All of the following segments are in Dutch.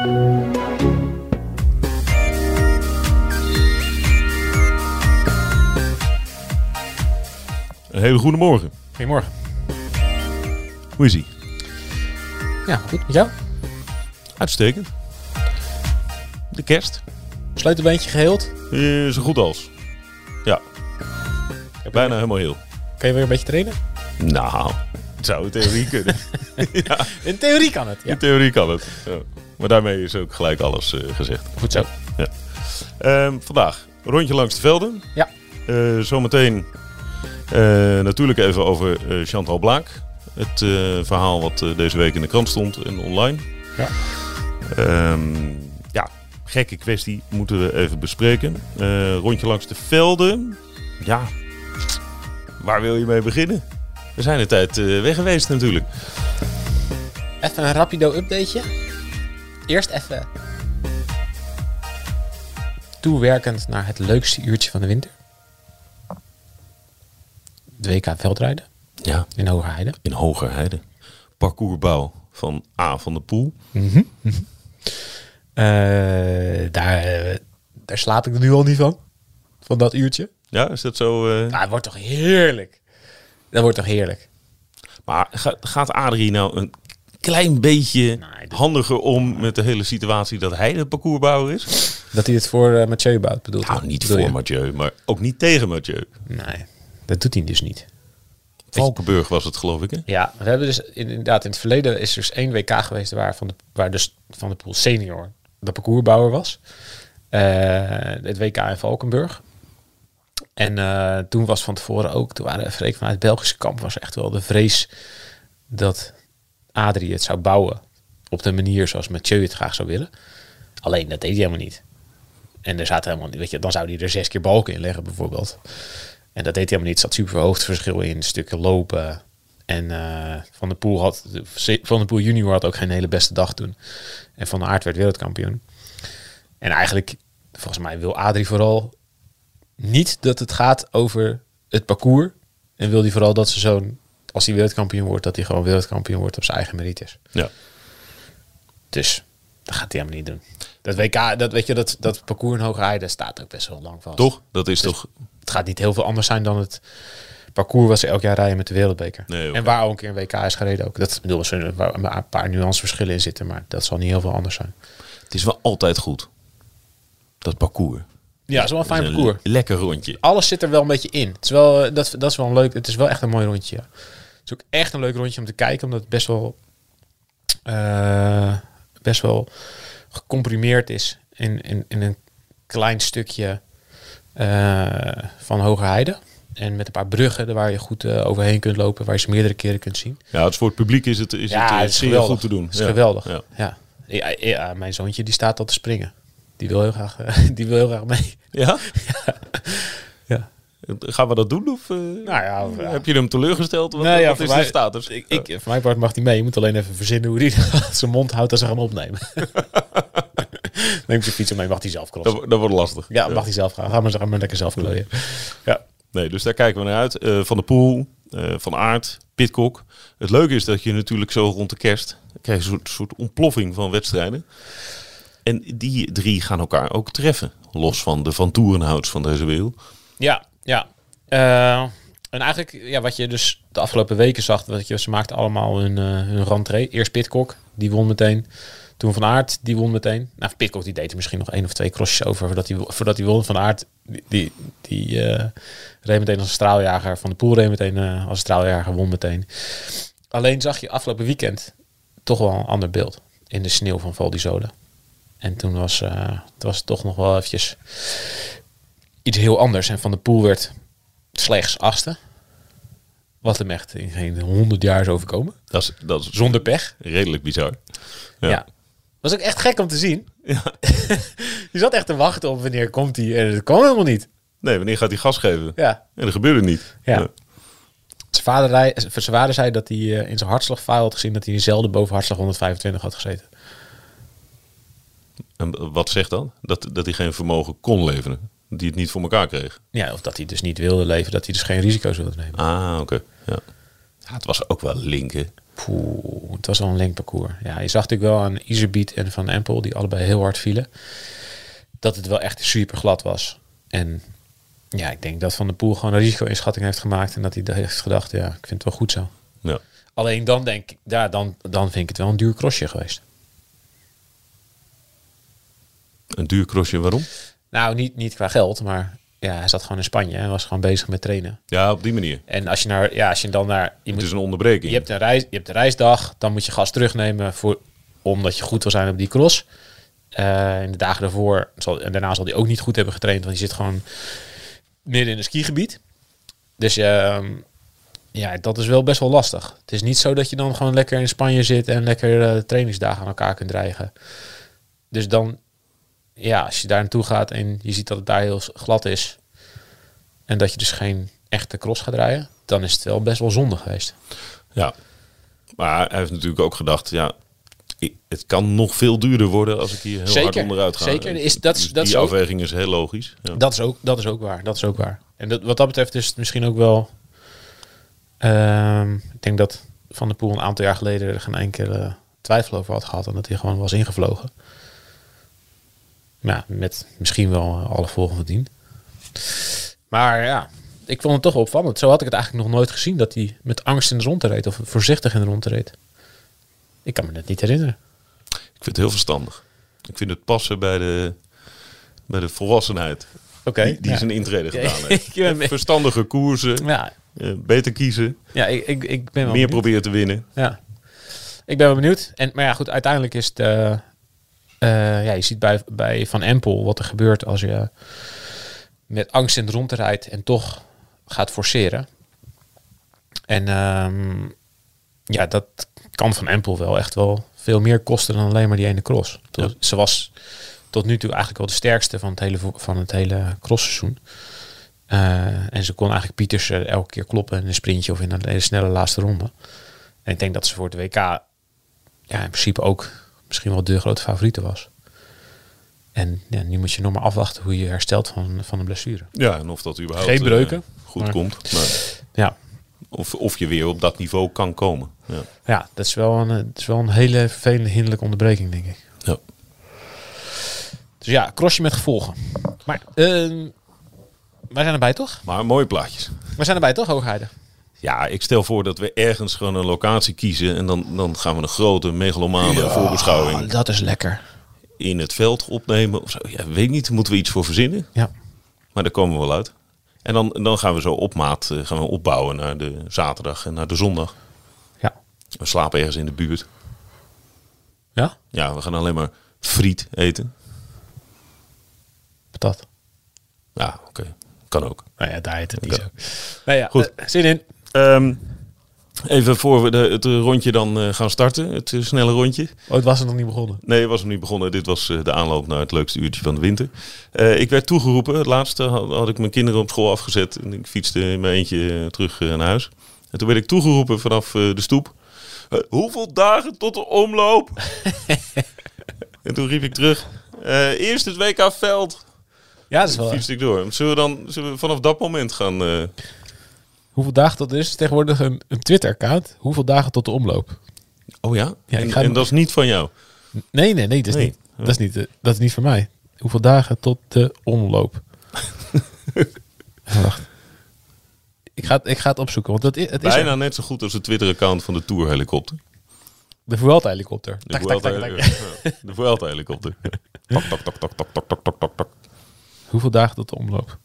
Een hele goede morgen. Goedemorgen. Hoe is ie? Ja, goed. Met jou? Uitstekend. De kerst. Sleutelbeentje geheeld. Eh, zo goed als. Ja, bijna helemaal heel. Kan je weer een beetje trainen? Nou, het zou in theorie kunnen. In theorie kan het. Ja. In theorie kan het. Ja. Maar daarmee is ook gelijk alles eh, gezegd. Goed zo. Ehm, vandaag rondje langs de velden. Ja. Eh, zometeen eh, natuurlijk even over Chantal Blaak. Het verhaal wat deze week in de krant stond en online. Ja. Ja, gekke kwestie moeten we even bespreken. Rondje langs de velden. Ja, waar wil je mee beginnen? We zijn een tijd eh, weg geweest natuurlijk. Even een rapido updateje. Eerst even toewerkend naar het leukste uurtje van de winter. De WK veldrijden Ja, in Hogerheide. in Hogerheide. Parcoursbouw van A van de Poel. Eh, daar, eh, daar slaap ik er nu al niet van. Van dat uurtje. Ja, is dat zo? Nou, het wordt toch heerlijk. Dat wordt toch heerlijk. Maar ga- gaat Adrie nou een klein beetje handiger om met de hele situatie dat hij de parcoursbouwer is? Dat hij het voor eh, Mathieu bouwt, bedoelt Nou, niet bedoel voor je? Mathieu, maar ook niet tegen Mathieu. Nee, dat doet hij dus niet. Valkenburg was het, geloof ik, hè? Ja, we hebben dus inderdaad in het verleden is er dus één WK geweest waar van de, waar dus van de pool senior de parcoursbouwer was. Eh, het WK in Valkenburg. En eh, toen was van tevoren ook, toen waren Freek vanuit het Belgische kamp, was echt wel de vrees dat Adrie het zou bouwen op de manier zoals Mathieu het graag zou willen. Alleen dat deed hij helemaal niet. En er zaten helemaal weet je, dan zou hij er zes keer balken in leggen bijvoorbeeld. En dat deed hij helemaal niet. Er zat super hoogteverschil in, stukken lopen. En eh, Van der Poel had, Van der Poel junior had ook geen hele beste dag toen. En Van der Aert werd wereldkampioen. En eigenlijk, volgens mij wil Adrie vooral niet dat het gaat over het parcours. En wil hij vooral dat ze zo'n, als hij wereldkampioen wordt, dat hij gewoon wereldkampioen wordt op zijn eigen merites. Ja. Dus dat gaat hij helemaal niet doen. Dat WK, dat weet je, dat, dat parcours in Hoge Heide staat ook best wel lang vast. Toch? Dat is Dus- toch... Het gaat niet heel veel anders zijn dan het parcours wat ze elk jaar rijden met de wereldbeker. Nee. En waar ook een keer een WK is gereden ook. Dat bedoel, er een paar nuanceverschillen in zitten, maar dat zal niet heel veel anders zijn. Het is wel altijd goed. Dat parcours. Ja, het is wel een fijn parcours. Lekker rondje. Alles zit er wel een beetje in. Het is wel, eh, dat, dat is wel een leuk. Het is wel echt een mooi rondje. Ja. Het is ook echt een leuk rondje om te kijken, omdat het best wel, eh, best wel gecomprimeerd is in, in, in een klein stukje eh, van Hogerheide. En met een paar bruggen waar je goed overheen kunt lopen, waar je ze meerdere keren kunt zien. Ja, het is voor het publiek is het, is het, het is geweldig. goed te doen. Het is Ja. geweldig. Ja. Ja. Ja. Ja, mijn zoontje die staat al te springen. Die wil heel graag, eh, die wil heel graag mee. Ja? Ja. Gaan we dat doen? Of eh, Nou ja, of- ja. heb je hem teleurgesteld? Wat, Nee, ja, wat voor is mij- de status? Ik, ik, voor mij part mag hij mee. Je moet alleen even verzinnen hoe hij zijn mond houdt als ze gaan opnemen. Neem zijn fiets mee, mag hij zelf crossen. dat, dat wordt lastig. Ja, mag hij zelf gaan. Ga maar, maar lekker zelf klooien. Ja. Nee, dus daar kijken we naar uit. Eh, van de Poel, Van Aert, Pitcock. Het leuke is dat je natuurlijk zo rond de kerst... krijg je een soort, soort ontploffing van wedstrijden. En die drie gaan elkaar ook treffen. Los van de Van Toerenhouts van deze wereld. Ja, ja. Eh, en eigenlijk, ja, wat je dus de afgelopen weken zag, dat je, ze maakten allemaal hun, eh hun. Eerst Pitcock, die won meteen. Toen Van Aert, die won meteen. Nou, Pitcock die deed er misschien nog één of twee crossjes over voordat hij, voordat hij won. Van Aert, die, die, eh, reed meteen als straaljager. Van de Poel reed meteen als straaljager, won meteen. Alleen zag je afgelopen weekend toch wel een ander beeld in de sneeuw van Val. En toen was, eh, het was toch nog wel eventjes iets heel anders. En Van de Poel werd slechts achtste. Wat hem echt in geen honderd jaar is overkomen. Dat is, dat is Zonder pech. redelijk bizar. Ja. Was ook echt gek om te zien. je zat echt te wachten op wanneer komt hij. En dat kwam helemaal niet. Nee, wanneer gaat hij gas geven? Ja. En dat gebeurde niet. Ja. Zijn vader, zijn vader zei dat hij eh, in zijn hartslagfile had gezien dat hij zelden boven hartslag 125 had gezeten. En wat zegt dan? Dat, dat hij geen vermogen kon leveren. Die het niet voor elkaar kreeg. Ja, of dat hij dus niet wilde leven, dat hij dus geen risico's wilde nemen. Ah, oké. Ja. ja. Het was ook wel linken. Poeh, het was wel een link parcours. Ja, je zag natuurlijk wel aan Iserbeat en Van Empel, die allebei heel hard vielen, dat het wel echt super glad was. En ja, ik denk dat Van der Poel gewoon een risico-inschatting heeft gemaakt en dat hij heeft gedacht, ja, ik vind het wel goed zo. Ja. Alleen dan denk ik, ja, dan, dan vind ik het wel een duur crossje geweest. Een duur crossje, waarom? Nou, niet, niet qua geld, maar ja, hij zat gewoon in Spanje en was gewoon bezig met trainen. Ja, op die manier. En als je naar, ja, als je dan naar, je Het moet is een onderbreking. Je hebt een, reis, je hebt een reisdag, dan moet je gas terugnemen voor, omdat je goed wil zijn op die cross. Eh, in de dagen daarvoor, zal, en daarna zal hij ook niet goed hebben getraind, want hij zit gewoon midden in een skigebied. Dus ehm, ja, dat is wel best wel lastig. Het is niet zo dat je dan gewoon lekker in Spanje zit en lekker eh, trainingsdagen aan elkaar kunt dreigen. Dus dan, ja, als je daar naartoe gaat en je ziet dat het daar heel glad is en dat je dus geen echte cross gaat rijden, dan is het wel best wel zonde geweest. Ja. Maar hij heeft natuurlijk ook gedacht, ja, het kan nog veel duurder worden als ik hier heel hard onderuit ga. zeker. Is- dat is- Dus dat die is ook- afweging is heel logisch. Ja. Dat is ook, dat is ook waar. Dat is ook waar. En dat, wat dat betreft is het misschien ook wel. ehm, ik denk dat Van der Poel een aantal jaar geleden er geen enkele twijfel over had gehad. En dat hij gewoon was ingevlogen. Ja, met misschien wel eh, alle volgende dien. Maar ja, ik vond het toch opvallend. Zo had ik het eigenlijk nog nooit gezien. Dat hij met angst in de rond reed. Of voorzichtig in de rond reed. Ik kan me dat niet herinneren. Ik vind het heel verstandig. Ik vind het passen bij de, bij de volwassenheid. Oké. die die ja. zijn intrede gedaan heeft. Verstandige koersen, Ja, eh, beter kiezen, ja ik, ik, ik ben wel meer benieuwd. proberen te winnen. Ja, ik ben wel benieuwd. En, maar ja, goed, uiteindelijk is het... eh, eh, ja, je ziet bij, bij Van Empel wat er gebeurt als je met angst in de rond rijdt en toch gaat forceren. En ehm, ja, dat kan Van Empel wel echt wel veel meer kosten dan alleen maar die ene cross. Tot- Ze was tot nu toe eigenlijk wel de sterkste van het hele, van het hele crossseizoen. Eh, en ze kon eigenlijk Pieters elke keer kloppen in een sprintje of in een hele snelle laatste ronde. En ik denk dat ze voor het WK ja, in principe ook misschien wel de grote favoriete was. En ja, nu moet je nog maar afwachten hoe je herstelt van, van een blessure. Ja, en of dat überhaupt Geen breuken, eh, goed maar- komt. Maar Ja, of, of je weer op dat niveau kan komen. Ja. ja dat, is wel een, eh, dat is wel een hele vervelende hinderlijke onderbreking, denk ik. Ja. Dus ja, crossje met gevolgen. Maar ehm, wij zijn erbij toch? Maar mooie plaatjes. We zijn erbij toch, Hoogheide? Ja, ik stel voor dat we ergens gewoon een locatie kiezen. En dan, dan gaan we een grote megalomane voorbeschouwing Oh, dat is lekker. in het veld opnemen. Of zo. Ja, weet niet, moeten we iets voor verzinnen. Ja. Maar daar komen we wel uit. En dan, dan gaan we zo op maat eh, gaan we opbouwen naar de zaterdag en naar de zondag. Ja. We slapen ergens in de buurt. Ja? Ja, we gaan alleen maar friet eten. Patat. Ja, oké. Kan ook. Nou ja, daar heet het niet zo. Nou ja, Goed. eh, zin in. Ehm, even voor we het rondje dan eh, gaan starten. Het eh, snelle rondje. Ooit was het nog niet begonnen. Nee, was hem niet begonnen. Dit was eh, de aanloop naar het leukste uurtje van de winter. Ik werd toegeroepen. Het laatste had, had ik mijn kinderen op school afgezet. En ik fietste in mijn eentje terug naar huis. En toen werd ik toegeroepen vanaf de stoep. Hoeveel dagen tot de omloop? en toen riep ik terug. eh, eerst het WK Veld. Ja, dat is wel... Fietste ik door. Zullen we dan zullen we vanaf dat moment gaan... Hoeveel dagen tot is? Tegenwoordig een, een Twitter-account. Hoeveel dagen tot de omloop? Oh ja? Ja, ik en, ga- en dat is niet van jou. Nee, nee, nee, dat is, Nee. Niet, dat is, niet, eh, dat is niet voor mij. Hoeveel dagen tot de omloop? Wacht. Ik ga, het- ik ga het opzoeken, want het, i- het is Bijna er. net zo goed als het Twitter-account van de Tour helikopter. de Vuelta-helikopter. De De Vuelta-helikopter. Tak, tak, tak, tak, tak, tak, tak, tak, tak. Hoeveel dagen tot de omloop?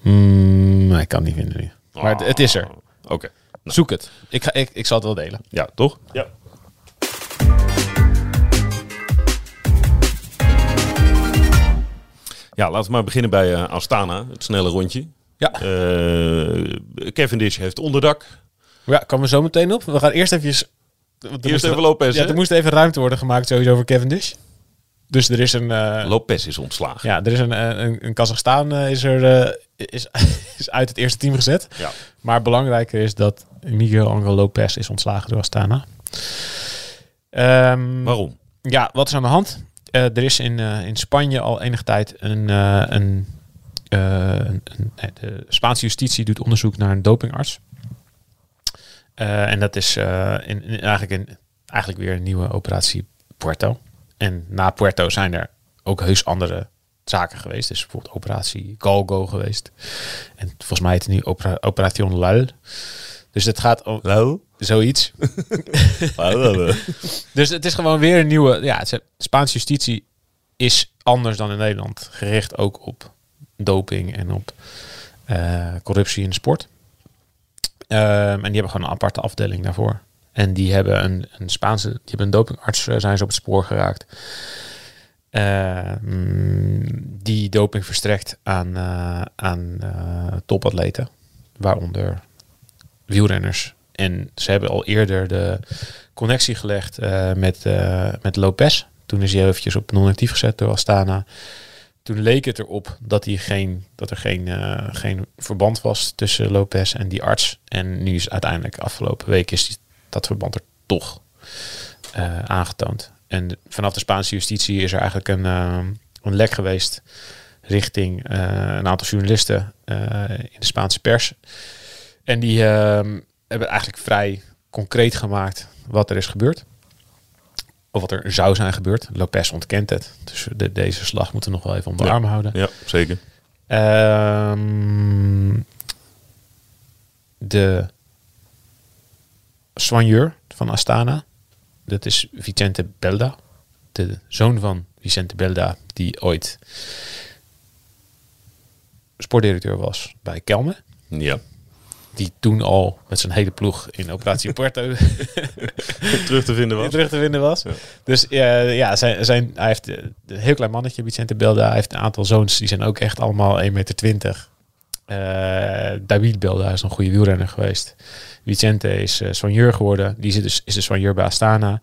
Hmm, nee, ik kan het niet vinden nu. Maar het, het is er. Oké. Zoek het. Ik, ga, ik, ik zal het wel delen. Ja, toch? Ja. Ja, laten we maar beginnen bij eh, Astana, het snelle rondje. Ja. Eh Cavendish heeft onderdak. Ja, komen we zo meteen op. We gaan eerst even... er Eerst moest- even Lopez, Ja, er moest even ruimte worden gemaakt sowieso voor Cavendish. Dus er is een... eh, Lopez is ontslagen. Ja, er is een, eh, een, een Kazachstaan eh, is er is, is uit het eerste team gezet. Ja. Maar belangrijker is dat Miguel Angel Lopez is ontslagen door Astana. Ehm, Waarom? Ja, wat is aan de hand? Er is in, in Spanje al enige tijd een, een, een, de Spaanse justitie doet onderzoek naar een dopingarts. En dat is in, in- eigenlijk, een, eigenlijk weer een nieuwe operatie Puerto. En na Puerto zijn er ook heus andere zaken geweest. Dus bijvoorbeeld operatie Galgo geweest. En volgens mij heet het nu opera, Operation Lal. Dus het gaat om zoiets. Dus het is gewoon weer een nieuwe... Ja, het is- Spaanse justitie is anders dan in Nederland. Gericht ook op doping en op eh, corruptie in de sport. Ehm, en die hebben gewoon een aparte afdeling daarvoor. En die hebben een, een Spaanse... Die hebben een dopingarts, eh, zijn ze op het spoor geraakt. Ehm, die doping verstrekt aan, eh, aan eh, topatleten. Waaronder wielrenners. En ze hebben al eerder de connectie gelegd met, met Lopez. Toen is hij eventjes op non-actief gezet door Astana. Toen leek het erop dat, hij geen, dat er geen, geen verband was tussen Lopez en die arts. En nu is uiteindelijk afgelopen week is die- dat verband er toch eh, aangetoond. En vanaf de Spaanse justitie is er eigenlijk een, eh, een lek geweest richting eh, een aantal journalisten in de Spaanse pers. En die hebben eigenlijk vrij concreet gemaakt wat er is gebeurd. Of wat er zou zijn gebeurd. Lopez ontkent het. Dus de, deze slag moeten we nog wel even onder de Ja. arm houden. ja, zeker. Ehm, de soigneur van Astana. Dat is Vicente Belda. De zoon van Vicente Belda. Die ooit sportdirecteur was bij Kelme. Ja. Die toen al met zijn hele ploeg in Operatie Puerto Terug te vinden was. terug te vinden was. Ja. Dus eh, ja, zijn, zijn, hij heeft een heel klein mannetje, Vicente Belda. Hij heeft een aantal zoons, die zijn ook echt allemaal 1,20 meter. Eh David Belda is een goede wielrenner geweest. Vicente is soigneur geworden. Die zit dus, is de soigneur bij Astana.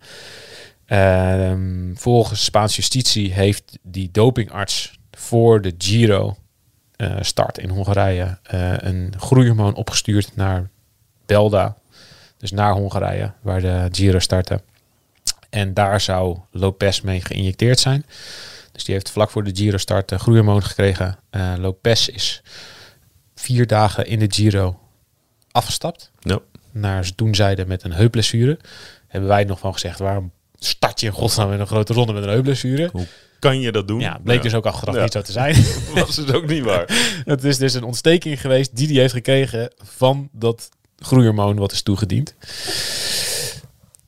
Ehm, volgens Spaanse justitie heeft die dopingarts voor de Giro eh, start in Hongarije eh, een groeihormoon opgestuurd naar Belda. Dus naar Hongarije, waar de Giro startte. En daar zou Lopez mee geïnjecteerd zijn. Dus die heeft vlak voor de Giro start een groeihormoon gekregen. Lopez is vier dagen in de Giro afgestapt. Ja. Naar toen zeiden met een heupblessure. Hebben wij nog van gezegd, waarom start je in godsnaam in een grote ronde met een heupblessure? Hoe kan je dat doen? Ja, bleek dus ook achteraf Ja. niet zo te zijn. Was het ook niet waar. Het is dus een ontsteking geweest die hij heeft gekregen van dat groeihormoon wat is toegediend.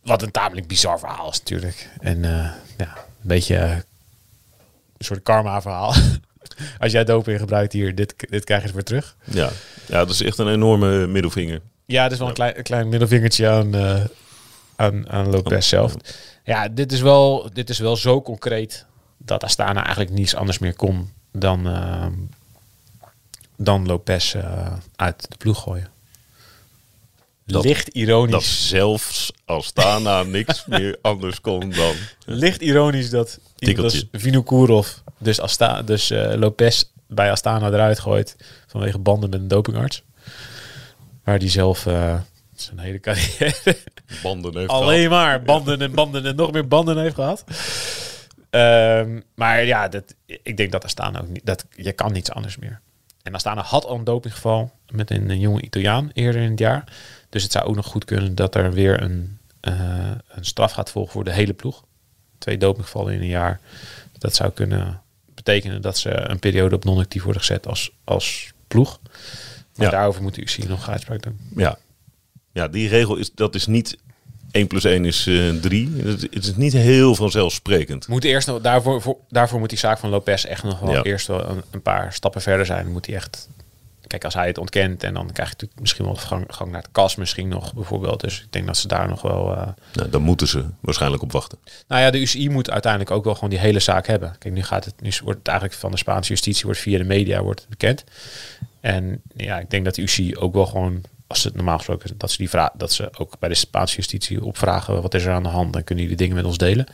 Wat een tamelijk bizar verhaal is natuurlijk. En eh, ja, een beetje eh, een soort karma verhaal. Als jij doping gebruikt hier, dit, dit krijg je weer terug. Ja. ja, dat is echt een enorme middelvinger. Ja, het is wel een klein, een klein middelvingertje aan, eh, aan, aan Lopez zelf. Ja, dit is, wel, dit is wel zo concreet dat Astana eigenlijk niets anders meer kon dan, eh, dan Lopez eh, uit de ploeg gooien. Dat- Licht ironisch. Dat zelfs Astana niks meer anders kon dan... Licht ironisch dat Tikkeltje. Vinokourov dus, Asta, dus eh, Lopez bij Astana eruit gooit vanwege banden met een dopingarts. Waar die zelf eh, zijn hele carrière Banden heeft alleen maar banden en banden en nog meer banden heeft gehad. Ehm, maar ja, dat, ik denk dat Astana ook niet, dat je kan niets anders meer. En Astana had al een dopinggeval met een, een jonge Italiaan eerder in het jaar. Dus het zou ook nog goed kunnen dat er weer een, eh, een straf gaat volgen voor de hele ploeg. Twee dopinggevallen in een jaar. Dat zou kunnen betekenen dat ze een periode op non-actief worden gezet als, als ploeg. Maar Ja. daarover moet de UCI nog uitspraak doen. Ja. ja, die regel is, dat is niet 1 plus 1 is eh 3. Het, het is niet heel vanzelfsprekend. Moet eerst nog, daarvoor, voor, daarvoor moet die zaak van Lopez echt nog wel Ja. eerst wel een, een paar stappen verder zijn. Dan moet hij echt. Kijk, als hij het ontkent en dan krijg je natuurlijk misschien wel gang, gang naar het kas, misschien nog bijvoorbeeld. Dus ik denk dat ze daar nog wel. Nou, dan moeten ze waarschijnlijk op wachten. Nou ja, de UCI moet uiteindelijk ook wel gewoon die hele zaak hebben. Kijk, nu gaat het, nu wordt het eigenlijk van de Spaanse justitie wordt via de media wordt bekend. En ja, ik denk dat de UCI ook wel gewoon, als het normaal gesproken, dat ze die vraag, dat ze ook bij de Spaanse justitie opvragen wat is er aan de hand, dan kunnen jullie dingen met ons delen.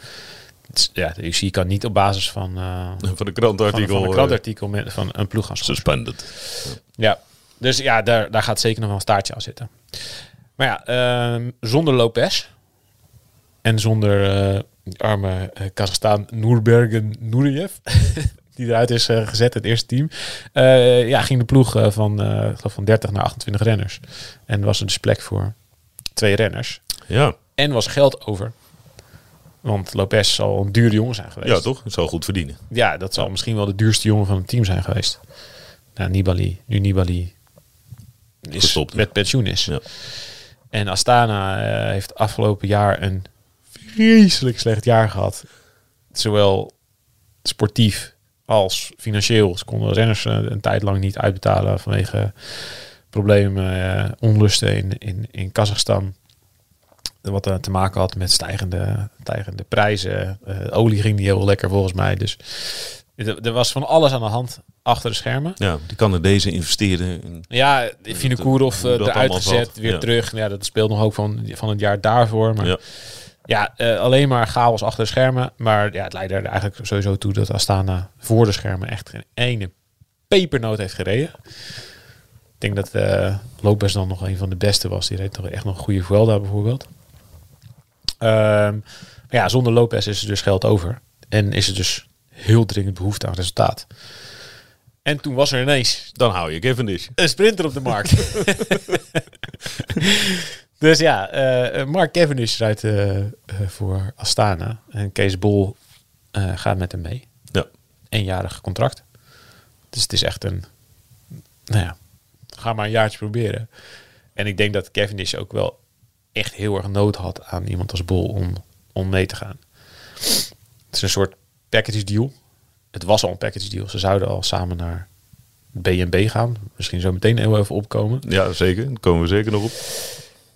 Is- Ja, de UCI kan niet op basis van, eh, Van van, krantartikel. van een eh, krantartikel met, van een ploeg gaan suspended. Ja, dus ja, daar, daar gaat zeker nog wel een staartje aan zitten. Maar ja, ehm, zonder Lopez en zonder die arme Kazachstan Noerbergen Nouriev, die eruit is eh, gezet, het eerste team, eh, ja, ging de ploeg eh, van, van 30 naar 28 renners. En was er dus plek voor twee renners. Ja, En was geld over. Want Lopez zal een dure jongen zijn geweest. ja toch? Het zal goed verdienen. Ja, dat zal misschien wel de duurste jongen van het team zijn geweest. Nou, Nibali, nu Nibali is Gestopt. met pensioen is. Ja. En Astana eh, heeft afgelopen jaar een vreselijk slecht jaar gehad. Zowel sportief als financieel. Ze konden renners eh, een tijd lang niet uitbetalen vanwege problemen, eh, onlusten in, in, in Kazachstan. Wat eh, te maken had met stijgende, stijgende prijzen. Eh, olie ging niet heel lekker volgens mij. Dus er, was van alles aan de hand achter de schermen. Ja, die Canadezen investeerden in Ja, Vinokourov uh, dat eruit allemaal gezet, zat. weer Ja. terug. Ja, dat speelt nog ook van, van het jaar daarvoor. Maar Ja. Ja, eh, alleen maar chaos achter de schermen. Maar ja, het leidde er eigenlijk sowieso toe dat Astana voor de schermen echt geen ene pepernoot heeft gereden. Ik denk dat eh Lopez dan nog een van de beste was. Die reed toch echt nog een goede Vuelta bijvoorbeeld. Ehm, maar ja, zonder Lopez is er dus geld over. En is er dus heel dringend behoefte aan resultaat. En toen was er ineens Dan hou je Cavendish. een sprinter op de markt. dus ja, eh, Mark Cavendish rijdt eh, eh, voor Astana. En Kees Bol eh, gaat met hem mee. Ja. Eenjarig contract. Dus het is echt een... Nou ja, ga maar een jaartje proberen. En ik denk dat Cavendish ook wel echt heel erg nood had aan iemand als Bol om, om mee te gaan. Het is een soort package deal. Het was al een package deal. Ze zouden al samen naar BNB gaan. Misschien zo meteen heel even opkomen. Ja, zeker. Daar komen we zeker nog op.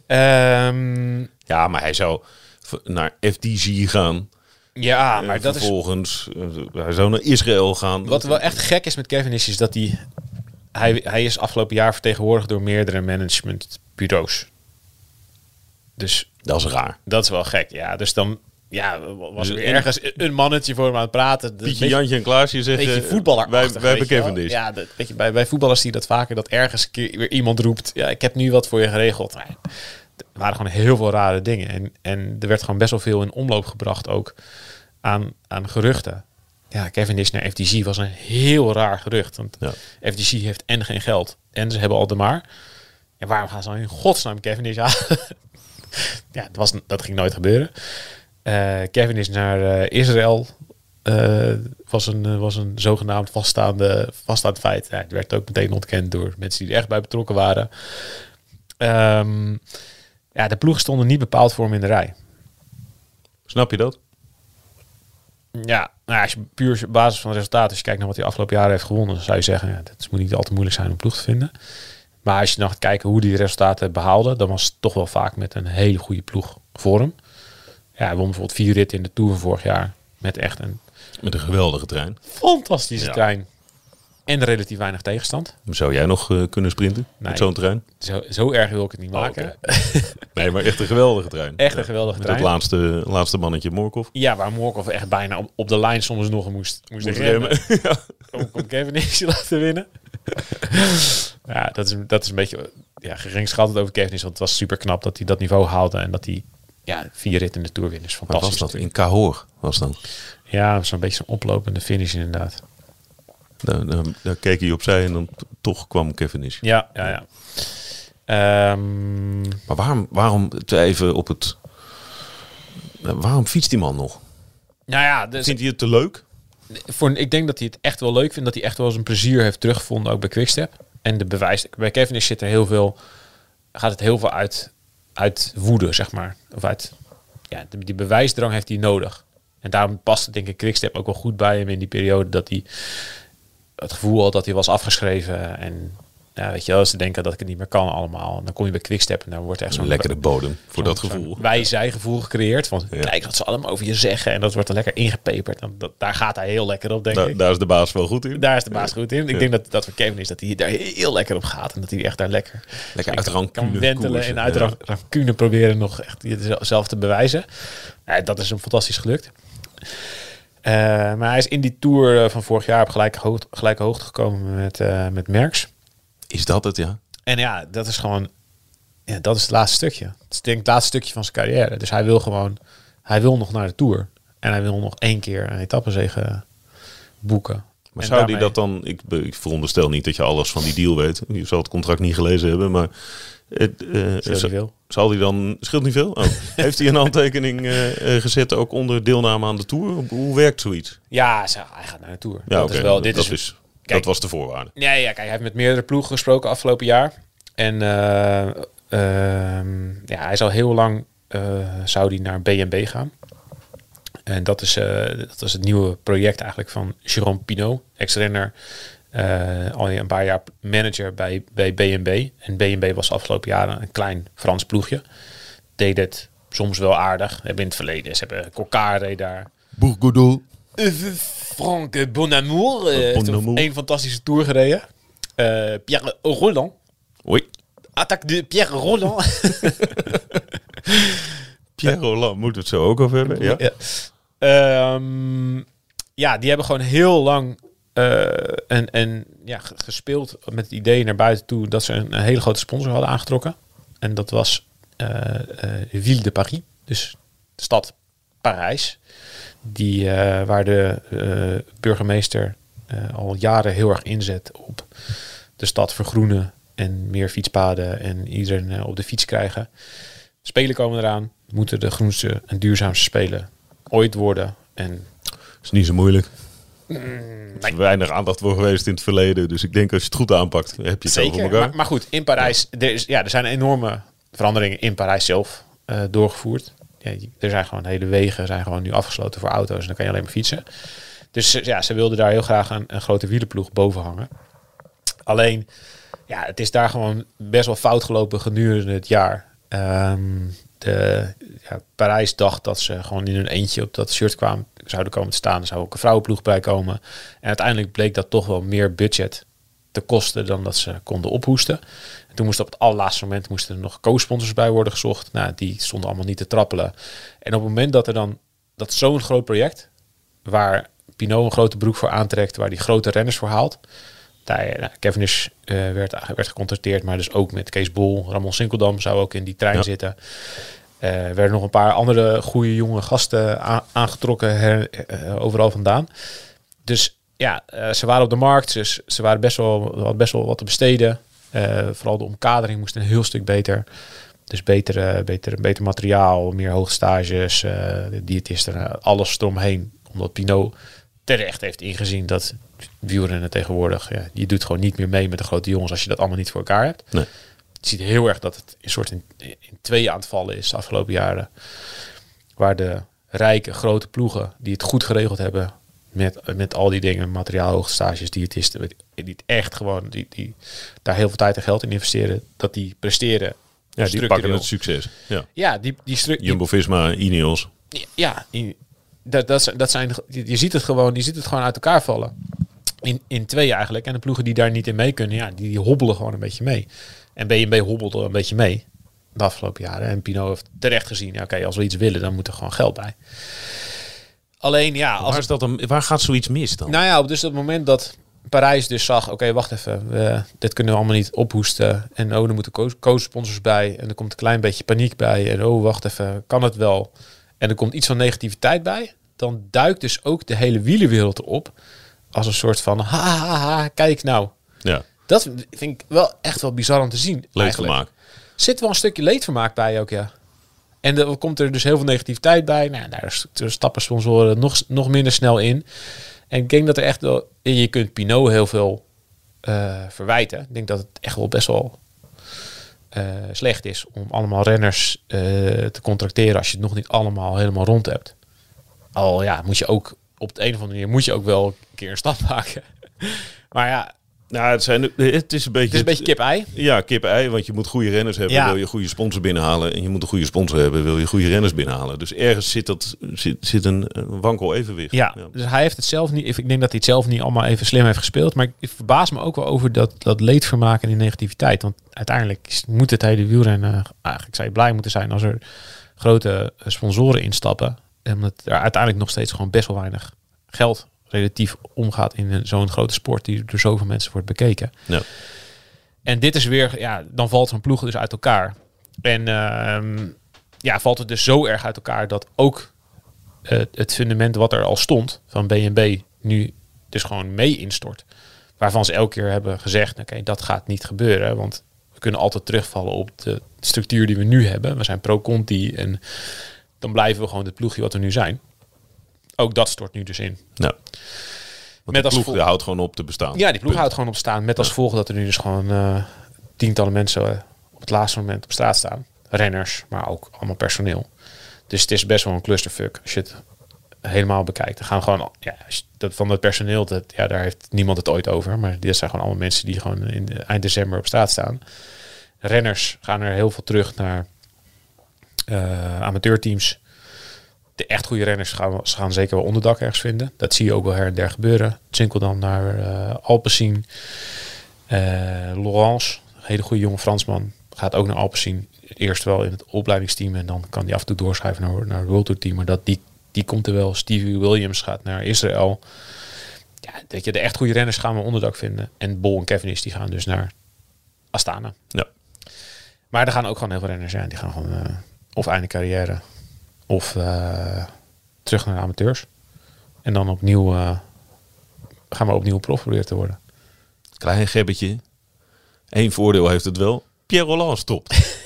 Ehm, Ja, maar hij zou naar FDG gaan. ja, maar dat is... vervolgens, eh, hij zou naar Israël gaan. Wat wel echt gek is met Kevin is, is dat hij... Hij, hij is afgelopen jaar vertegenwoordigd door meerdere managementbureaus. Dus Dat is raar. dat is wel gek. Ja, dus dan ja, was er Dus weer en- ergens een mannetje voor hem aan het praten. Dus Pietje, beetje- Jantje en Klaasje zeggen... beetje voetballer. Wij, wij hebben Cavendish. Ja, dat, weet je, bij, bij voetballers zie je dat vaker. Dat ergens weer iemand roept. Ja, ik heb nu wat voor je geregeld. Er waren gewoon heel veel rare dingen. En, en er werd gewoon best wel veel in omloop gebracht ook aan, aan geruchten. Ja, Kevin is naar FTC was een heel raar gerucht. Want Ja. FTC heeft en geen geld. En ze hebben al de maar. En waarom gaan ze dan in godsnaam Kevin is halen? ja, dat, was, dat ging nooit gebeuren. Eh, Kevin is naar eh, Israël. eh, was, een, was een zogenaamd vaststaande, vaststaand feit. Ja, het werd ook meteen ontkend door mensen die er echt bij betrokken waren. Ehm, ja, de ploegen stonden niet bepaald voor hem in de rij. Snap je dat? Ja, nou, als je puur op basis van het resultaat, als je kijkt naar wat hij afgelopen jaren heeft gewonnen, dan zou je zeggen, ja, het moet niet al te moeilijk zijn om ploeg te vinden. Maar als je nog gaat kijken hoe die resultaten behaalde, dan was het toch wel vaak met een hele goede ploeg voor hem. Ja, hij won bijvoorbeeld vier ritten in de Tour van vorig jaar met echt een Met een geweldige trein. fantastische Ja. trein. En relatief weinig tegenstand. Zou jij nog eh, kunnen sprinten Nee. met zo'n trein? Zo, zo erg wil ik het niet maken. Nee, maar echt een geweldige trein. Echt een geweldige trein. laatste, laatste mannetje Morkov. Ja, waar Morkov echt bijna op, op de lijn soms nog moest, moest, Moest remmen. remmen. om, om Kevin laten winnen. ja, dat is, dat is een beetje ja, geringschattend over Kevin want het was super knap dat hij dat niveau haalde en dat hij ja, vier ritten in de Tour wint. is fantastisch. was dat? In. Cahors was dat. Ja, zo'n beetje zo'n oplopende finish inderdaad. Daar, daar, daar keek hij opzij en dan toch kwam Cavendish. Ja, ja, ja. Ehm, Maar waarom, waarom even op het... Waarom fietst die man nog? nou ja, dus Vindt hij het te leuk? voor, ik denk dat hij het echt wel leuk vindt. Dat hij echt wel zijn plezier heeft teruggevonden, ook bij Quickstep. En de bewijs, bij Kevin zit er heel veel, gaat het heel veel uit, uit woede, zeg maar. Of uit, ja, die, bewijsdrang heeft hij nodig. En daarom past denk ik Quickstep ook wel goed bij hem in die periode dat hij het gevoel had dat hij was afgeschreven. En ja, weet je wel, ze denken dat ik het niet meer kan allemaal. En dan kom je bij Quickstep en dan wordt echt zo'n lekkere bodem voor dat gevoel. Wij-zij gevoel gecreëerd. Van Ja. kijk wat ze allemaal over je zeggen. En dat wordt er lekker ingepeperd. En dat, daar gaat hij heel lekker op, denk Daar, ik. daar is de baas wel goed in. Daar is de baas goed in. Ik Ja. denk dat, dat voor Kevin is dat hij daar heel lekker op gaat. En dat hij echt daar lekker, Lekker uit kan, kan wentelen koersen. en uit Ja. ran- rancune proberen nog echt jezelf te bewijzen. Ja, dat is hem fantastisch gelukt. Eh, maar hij is in die Tour van vorig jaar op gelijke, hoogte, gelijke hoogte gekomen met, eh met Merckx. Is dat het, ja? En ja, dat is gewoon... Ja, dat is het laatste stukje. Het is denk ik het laatste stukje van zijn carrière. Dus hij wil gewoon... Hij wil nog naar de Tour. En hij wil nog één keer een etappezege boeken. Maar En zou die dat dan... Ik, veronderstel niet dat je alles van die deal weet. Je zal het contract niet gelezen hebben, maar... Het, eh, Scheelt niet zal- veel. zal hij dan... Scheelt niet veel? Oh. Heeft hij een handtekening eh, eh, gezet ook onder deelname aan de Tour? Hoe werkt zoiets? Ja, hij gaat naar de Tour. Ja, dat is wel, dit dat, is, is, Kijk. dat was de voorwaarde. Ja, ja, kijk, hij heeft met meerdere ploegen gesproken afgelopen jaar. En eh, ehm, ja, hij zou heel lang eh, zou die naar BNB gaan. En dat is, eh, dat is het nieuwe project eigenlijk van Jérôme Pinot, ex-renner. eh, al een paar jaar manager bij, bij BNB. En BNB was afgelopen jaren een klein Frans ploegje. Deed het soms wel aardig. Hebben in het verleden. Ze hebben reed daar. Bourgoudou. Franck Bonamour. eh, heeft Bonamour. een fantastische tour gereden. Eh, Pierre Roland. Oei. Attaque de Pierre Roland. Pierre Roland, moeten we het zo ook over hebben? Ja. ja. Ehm, ja, die hebben gewoon heel lang eh, en, en, ja, gespeeld met het idee naar buiten toe dat ze een, een hele grote sponsor hadden aangetrokken. En dat was eh, eh, Ville de Paris, dus de stad Parijs. Die, eh, waar de eh, burgemeester eh, al jaren heel erg inzet op de stad vergroenen en meer fietspaden en iedereen op de fiets krijgen. Spelen komen eraan, moeten de groenste en duurzaamste spelen ooit worden. En Is niet zo moeilijk. Mm, Er is weinig aandacht voor geweest in het verleden. Dus ik denk als je het goed aanpakt, heb je het over zeker. elkaar. Maar, maar goed, in Parijs, er, is, ja, er zijn enorme veranderingen in Parijs zelf doorgevoerd. Ja, er zijn gewoon hele wegen zijn gewoon nu afgesloten voor auto's en dan kan je alleen maar fietsen. Dus ja, ze wilden daar heel graag een, een grote wielenploeg boven hangen. Alleen, ja, het is daar gewoon best wel fout gelopen gedurende het jaar. Ehm, de, ja, Parijs dacht dat ze gewoon in hun eentje op dat shirt kwamen, zouden komen te staan. Er zou ook een vrouwenploeg bij komen. En uiteindelijk bleek dat toch wel meer budget te kosten dan dat ze konden ophoesten. En toen moest op het allerlaatste moment moesten er nog co-sponsors bij worden gezocht. Nou, die stonden allemaal niet te trappelen. En op het moment dat er dan dat zo'n groot project, waar Pinot een grote broek voor aantrekt, waar die grote renners voor haalt. Daar, nou, Cavendish eh, werd, werd gecontracteerd, maar dus ook met Kees Bol, Ramon Sinkeldam zou ook in die trein Ja. zitten. Er werden nog een paar andere goede jonge gasten aangetrokken her- eh, overal vandaan. Dus ja, eh, ze waren op de markt, dus ze waren best wel, best wel wat te besteden. Eh, vooral de omkadering moest een heel stuk beter. Dus beter, beter, beter materiaal, meer hoogstages, eh de diëtisten, alles eromheen. Omdat Pinot terecht heeft ingezien dat wielrennen tegenwoordig, ja, je doet gewoon niet meer mee met de grote jongens als je dat allemaal niet voor elkaar hebt. Nee. Je ziet heel erg dat het een soort in, in tweeën aan het vallen is de afgelopen jaren. Waar de rijke, grote ploegen die het goed geregeld hebben met, met al die dingen, materiaal, hoogstages, diëtisten, die het echt gewoon, die, die daar heel veel tijd en geld in investeren, dat die presteren. ja, die pakken het succes. Ja. Ja, die, die, Jumbo-Visma, Ineos. ja, in- dat, dat, zijn- dat zijn, je je ziet het gewoon, je ziet het gewoon uit elkaar vallen. In, in twee eigenlijk. En de ploegen die daar niet in mee kunnen, ja, die, die hobbelen gewoon een beetje mee. En BNB hobbelde een beetje mee de afgelopen jaren. En Pino heeft terecht gezien, ja, oké, als we iets willen, dan moet er gewoon geld bij. Alleen ja, als Waar, is dat dan, waar gaat zoiets mis dan? nou ja, dus op het moment dat Parijs dus zag, oké, wacht even, we, dit kunnen we allemaal niet ophoesten. En oh, er moeten co- co-sponsors bij. En er komt een klein beetje paniek bij. En oh, wacht even, kan het wel? En er komt iets van negativiteit bij. Dan duikt dus ook de hele wielerwereld erop. Als een soort van, ha, ha, ha, kijk nou. ja, Dat vind ik wel echt wel bizar om te zien. eigenlijk. leedvermaak. Zit wel een stukje leedvermaak bij ook, ja. En er komt er dus heel veel negativiteit bij. Nou, daar stappen sponsoren nog, nog minder snel in. En ik denk dat er echt wel... Je kunt Pinot heel veel eh, verwijten. Ik denk dat het echt wel best wel eh, slecht is... om allemaal renners eh, te contracteren... als je het nog niet allemaal helemaal rond hebt. Al ja, moet je ook... op de een of andere manier moet je ook wel een keer een stap maken. maar ja, Nou, het, zijn, het is een beetje... het is een beetje kip-ei. Ja, kip-ei, want je moet goede renners hebben, Ja. wil je goede sponsor binnenhalen. En je moet een goede sponsor hebben, wil je goede renners binnenhalen. Dus ergens zit, dat, zit, zit een, een wankel evenwicht. Ja, dus hij heeft het zelf niet. Ik denk dat hij het zelf niet allemaal even slim heeft gespeeld. Maar ik verbaas me ook wel over dat, dat leedvermaak en die negativiteit. Want uiteindelijk moet het hele wielrennen. Eigenlijk zou je blij moeten zijn als er grote sponsoren instappen. En omdat er uiteindelijk nog steeds gewoon best wel weinig geld relatief omgaat in zo'n grote sport die door zoveel mensen wordt bekeken. Ja. En dit is weer, ja, dan valt zo'n ploeg dus uit elkaar. En ehm, ja, valt het dus zo erg uit elkaar dat ook eh, het fundament wat er al stond van BNB nu dus gewoon mee instort. Waarvan ze elke keer hebben gezegd, oké, dat gaat niet gebeuren. Want we kunnen altijd terugvallen op de structuur die we nu hebben. We zijn pro-Conti en dan blijven we gewoon het ploegje wat we nu zijn. Ook dat stort nu dus in. Ja. Want Met de als ploeg houdt gewoon op te bestaan. Ja, die ploeg houdt gewoon op staan. Met als volg dat er nu dus gewoon eh, tientallen mensen eh, op het laatste moment op straat staan. Renners, maar ook allemaal personeel. Dus het is best wel een clusterfuck als je het helemaal bekijkt. Er gaan gewoon, ja, dat van het personeel, dat, ja, daar heeft niemand het ooit over. Maar dit zijn gewoon allemaal mensen die gewoon in de- eind december op straat staan. Renners gaan er heel veel terug naar eh, amateurteams. De echt goede renners gaan, ze gaan zeker wel onderdak ergens vinden. Dat zie je ook wel her en der gebeuren. Dan naar eh Alpecin. Eh Laurence, een hele goede jonge Fransman, gaat ook naar Alpecin. Eerst wel in het opleidingsteam en dan kan hij af en toe doorschuiven naar, naar het World Tour team. Maar dat, die, die komt er wel. Stevie Williams gaat naar Israël. Ja, weet je, de echt goede renners gaan wel onderdak vinden. En Bol en Cavendish die gaan dus naar Astana. Ja. Maar er gaan ook gewoon heel veel renners zijn. Die gaan gewoon eh, of einde carrière of eh, terug naar de amateurs. En dan opnieuw eh, gaan we opnieuw prof proberen te worden. Klein gebbetje. Eén voordeel heeft het wel. Pierre Roland stopt.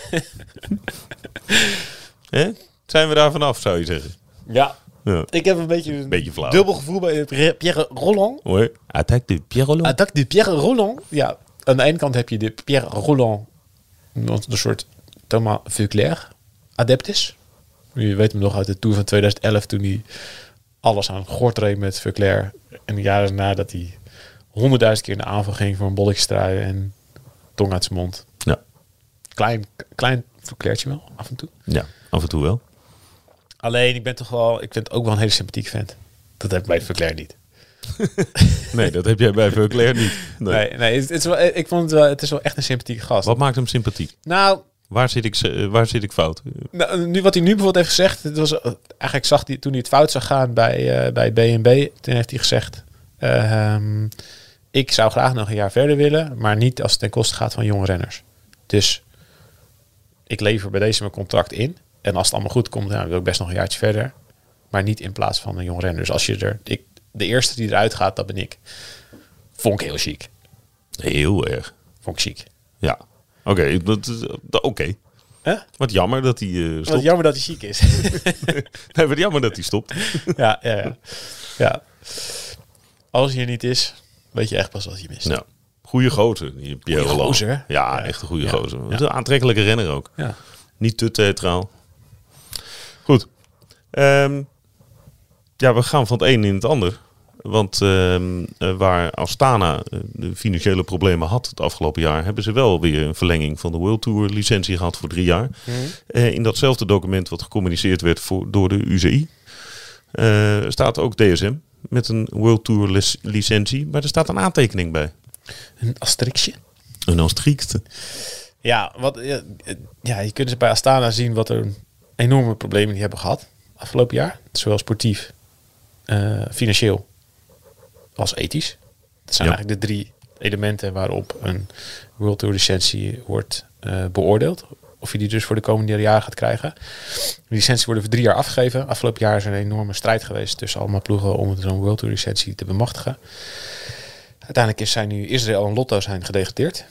Hè? Zijn we daar vanaf, zou je zeggen? Ja, Ja. ik heb een beetje een Beetje flauw. dubbel gevoel bij Pierre Roland. Hoi. Attaque de Pierre Roland. Attaque de Pierre Roland. Ja, aan de ene kant heb je de Pierre Roland, een soort Thomas Vuclair adept is. Je weet hem nog uit de Tour van 2011 toen hij alles aan gort reed met Vuclair. En de jaren daarna dat hij honderdduizend keer in de aanval ging voor een bolletjestrui en tong uit zijn mond. Ja. Klein, klein Vuclairtje wel, af en toe. ja, af en toe wel. Alleen, ik ben toch wel, ik vind het ook wel een hele sympathiek vent. Dat heb ik bij Vuclair niet. Nee, dat heb jij bij Verclair niet. Nee. Nee, nee het, is wel, ik vond het wel, het is wel echt een sympathieke gast. Wat maakt hem sympathiek? Nou, Waar zit ik, eh, waar zit ik fout? Nou, nu, wat hij nu bijvoorbeeld heeft gezegd, het was, eh, eigenlijk zag hij toen hij het fout zag gaan bij, eh, bij B&B, toen heeft hij gezegd, ehm, ik zou graag nog een jaar verder willen, maar niet als het ten koste gaat van jonge renners. Dus ik lever bij deze mijn contract in en als het allemaal goed komt, dan wil ik best nog een jaartje verder, maar niet in plaats van een jong renner. Dus als je er, ik, de eerste die eruit gaat, dat ben ik. Vond ik heel chic. Heel erg. Vond ik chic. Ja. Oké, dat is- dat- oké. Huh? Wat jammer dat hij Wat stopt. jammer dat hij chic is. Nee, wat jammer dat hij stopt. ja, ja, ja. ja. Als hij er niet is, weet je echt pas wat je mist. Ja. Goeie gozer, die Pierre Goeie gozer? Ja, Ja. echt een goede Ja. gozer. Ja. Een aantrekkelijke renner ook. Ja. Niet te theatraal. Goed. Ehm, ja, we gaan van het een in het ander. Want ehm, eh, waar Astana eh, de financiële problemen had het afgelopen jaar, hebben ze wel weer een verlenging van de World Tour licentie gehad voor drie jaar. Eh, in datzelfde document wat gecommuniceerd werd voor, door de UCI staat ook DSM met een World Tour lic- licentie, maar er staat een aantekening bij. Een asterixje. Een asterixte. Ja, wat, ja, ja, je kunt ze bij Astana zien wat er enorme problemen die hebben gehad afgelopen jaar. Zowel sportief, eh, financieel als ethisch. Dat zijn Ja. eigenlijk de drie elementen waarop een World Tour licentie wordt eh, beoordeeld. Of je die dus voor de komende jaren gaat krijgen. De licenties worden voor drie jaar afgegeven. Afgelopen jaar is er een enorme strijd geweest tussen allemaal ploegen om zo'n World Tour licentie te bemachtigen. Uiteindelijk is zijn nu Israël en Lotto zijn gedegradeerd.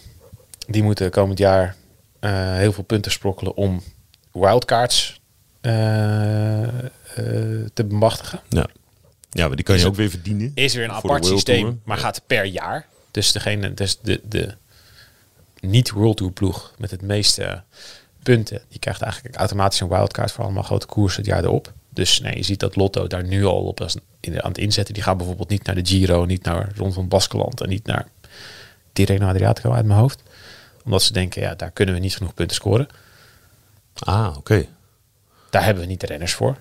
Die moeten komend jaar eh, heel veel punten sprokkelen om wildcards eh, te bemachtigen. Ja. Ja, maar die kan je ook weer verdienen. Is weer een apart systeem, maar gaat per jaar. Dus degene, dus de, de niet-World Tour ploeg met het meeste punten, die krijgt eigenlijk automatisch een wildcard voor allemaal grote koersen het jaar erop. Dus nee, je ziet dat Lotto daar nu al op als in, aan het inzetten. Die gaan bijvoorbeeld niet naar de Giro, niet naar rond van Baskeland en niet naar Tirreno Adriatico uit mijn hoofd. Omdat ze denken, ja, daar kunnen we niet genoeg punten scoren. Ah, oké. Daar hebben we niet de renners voor.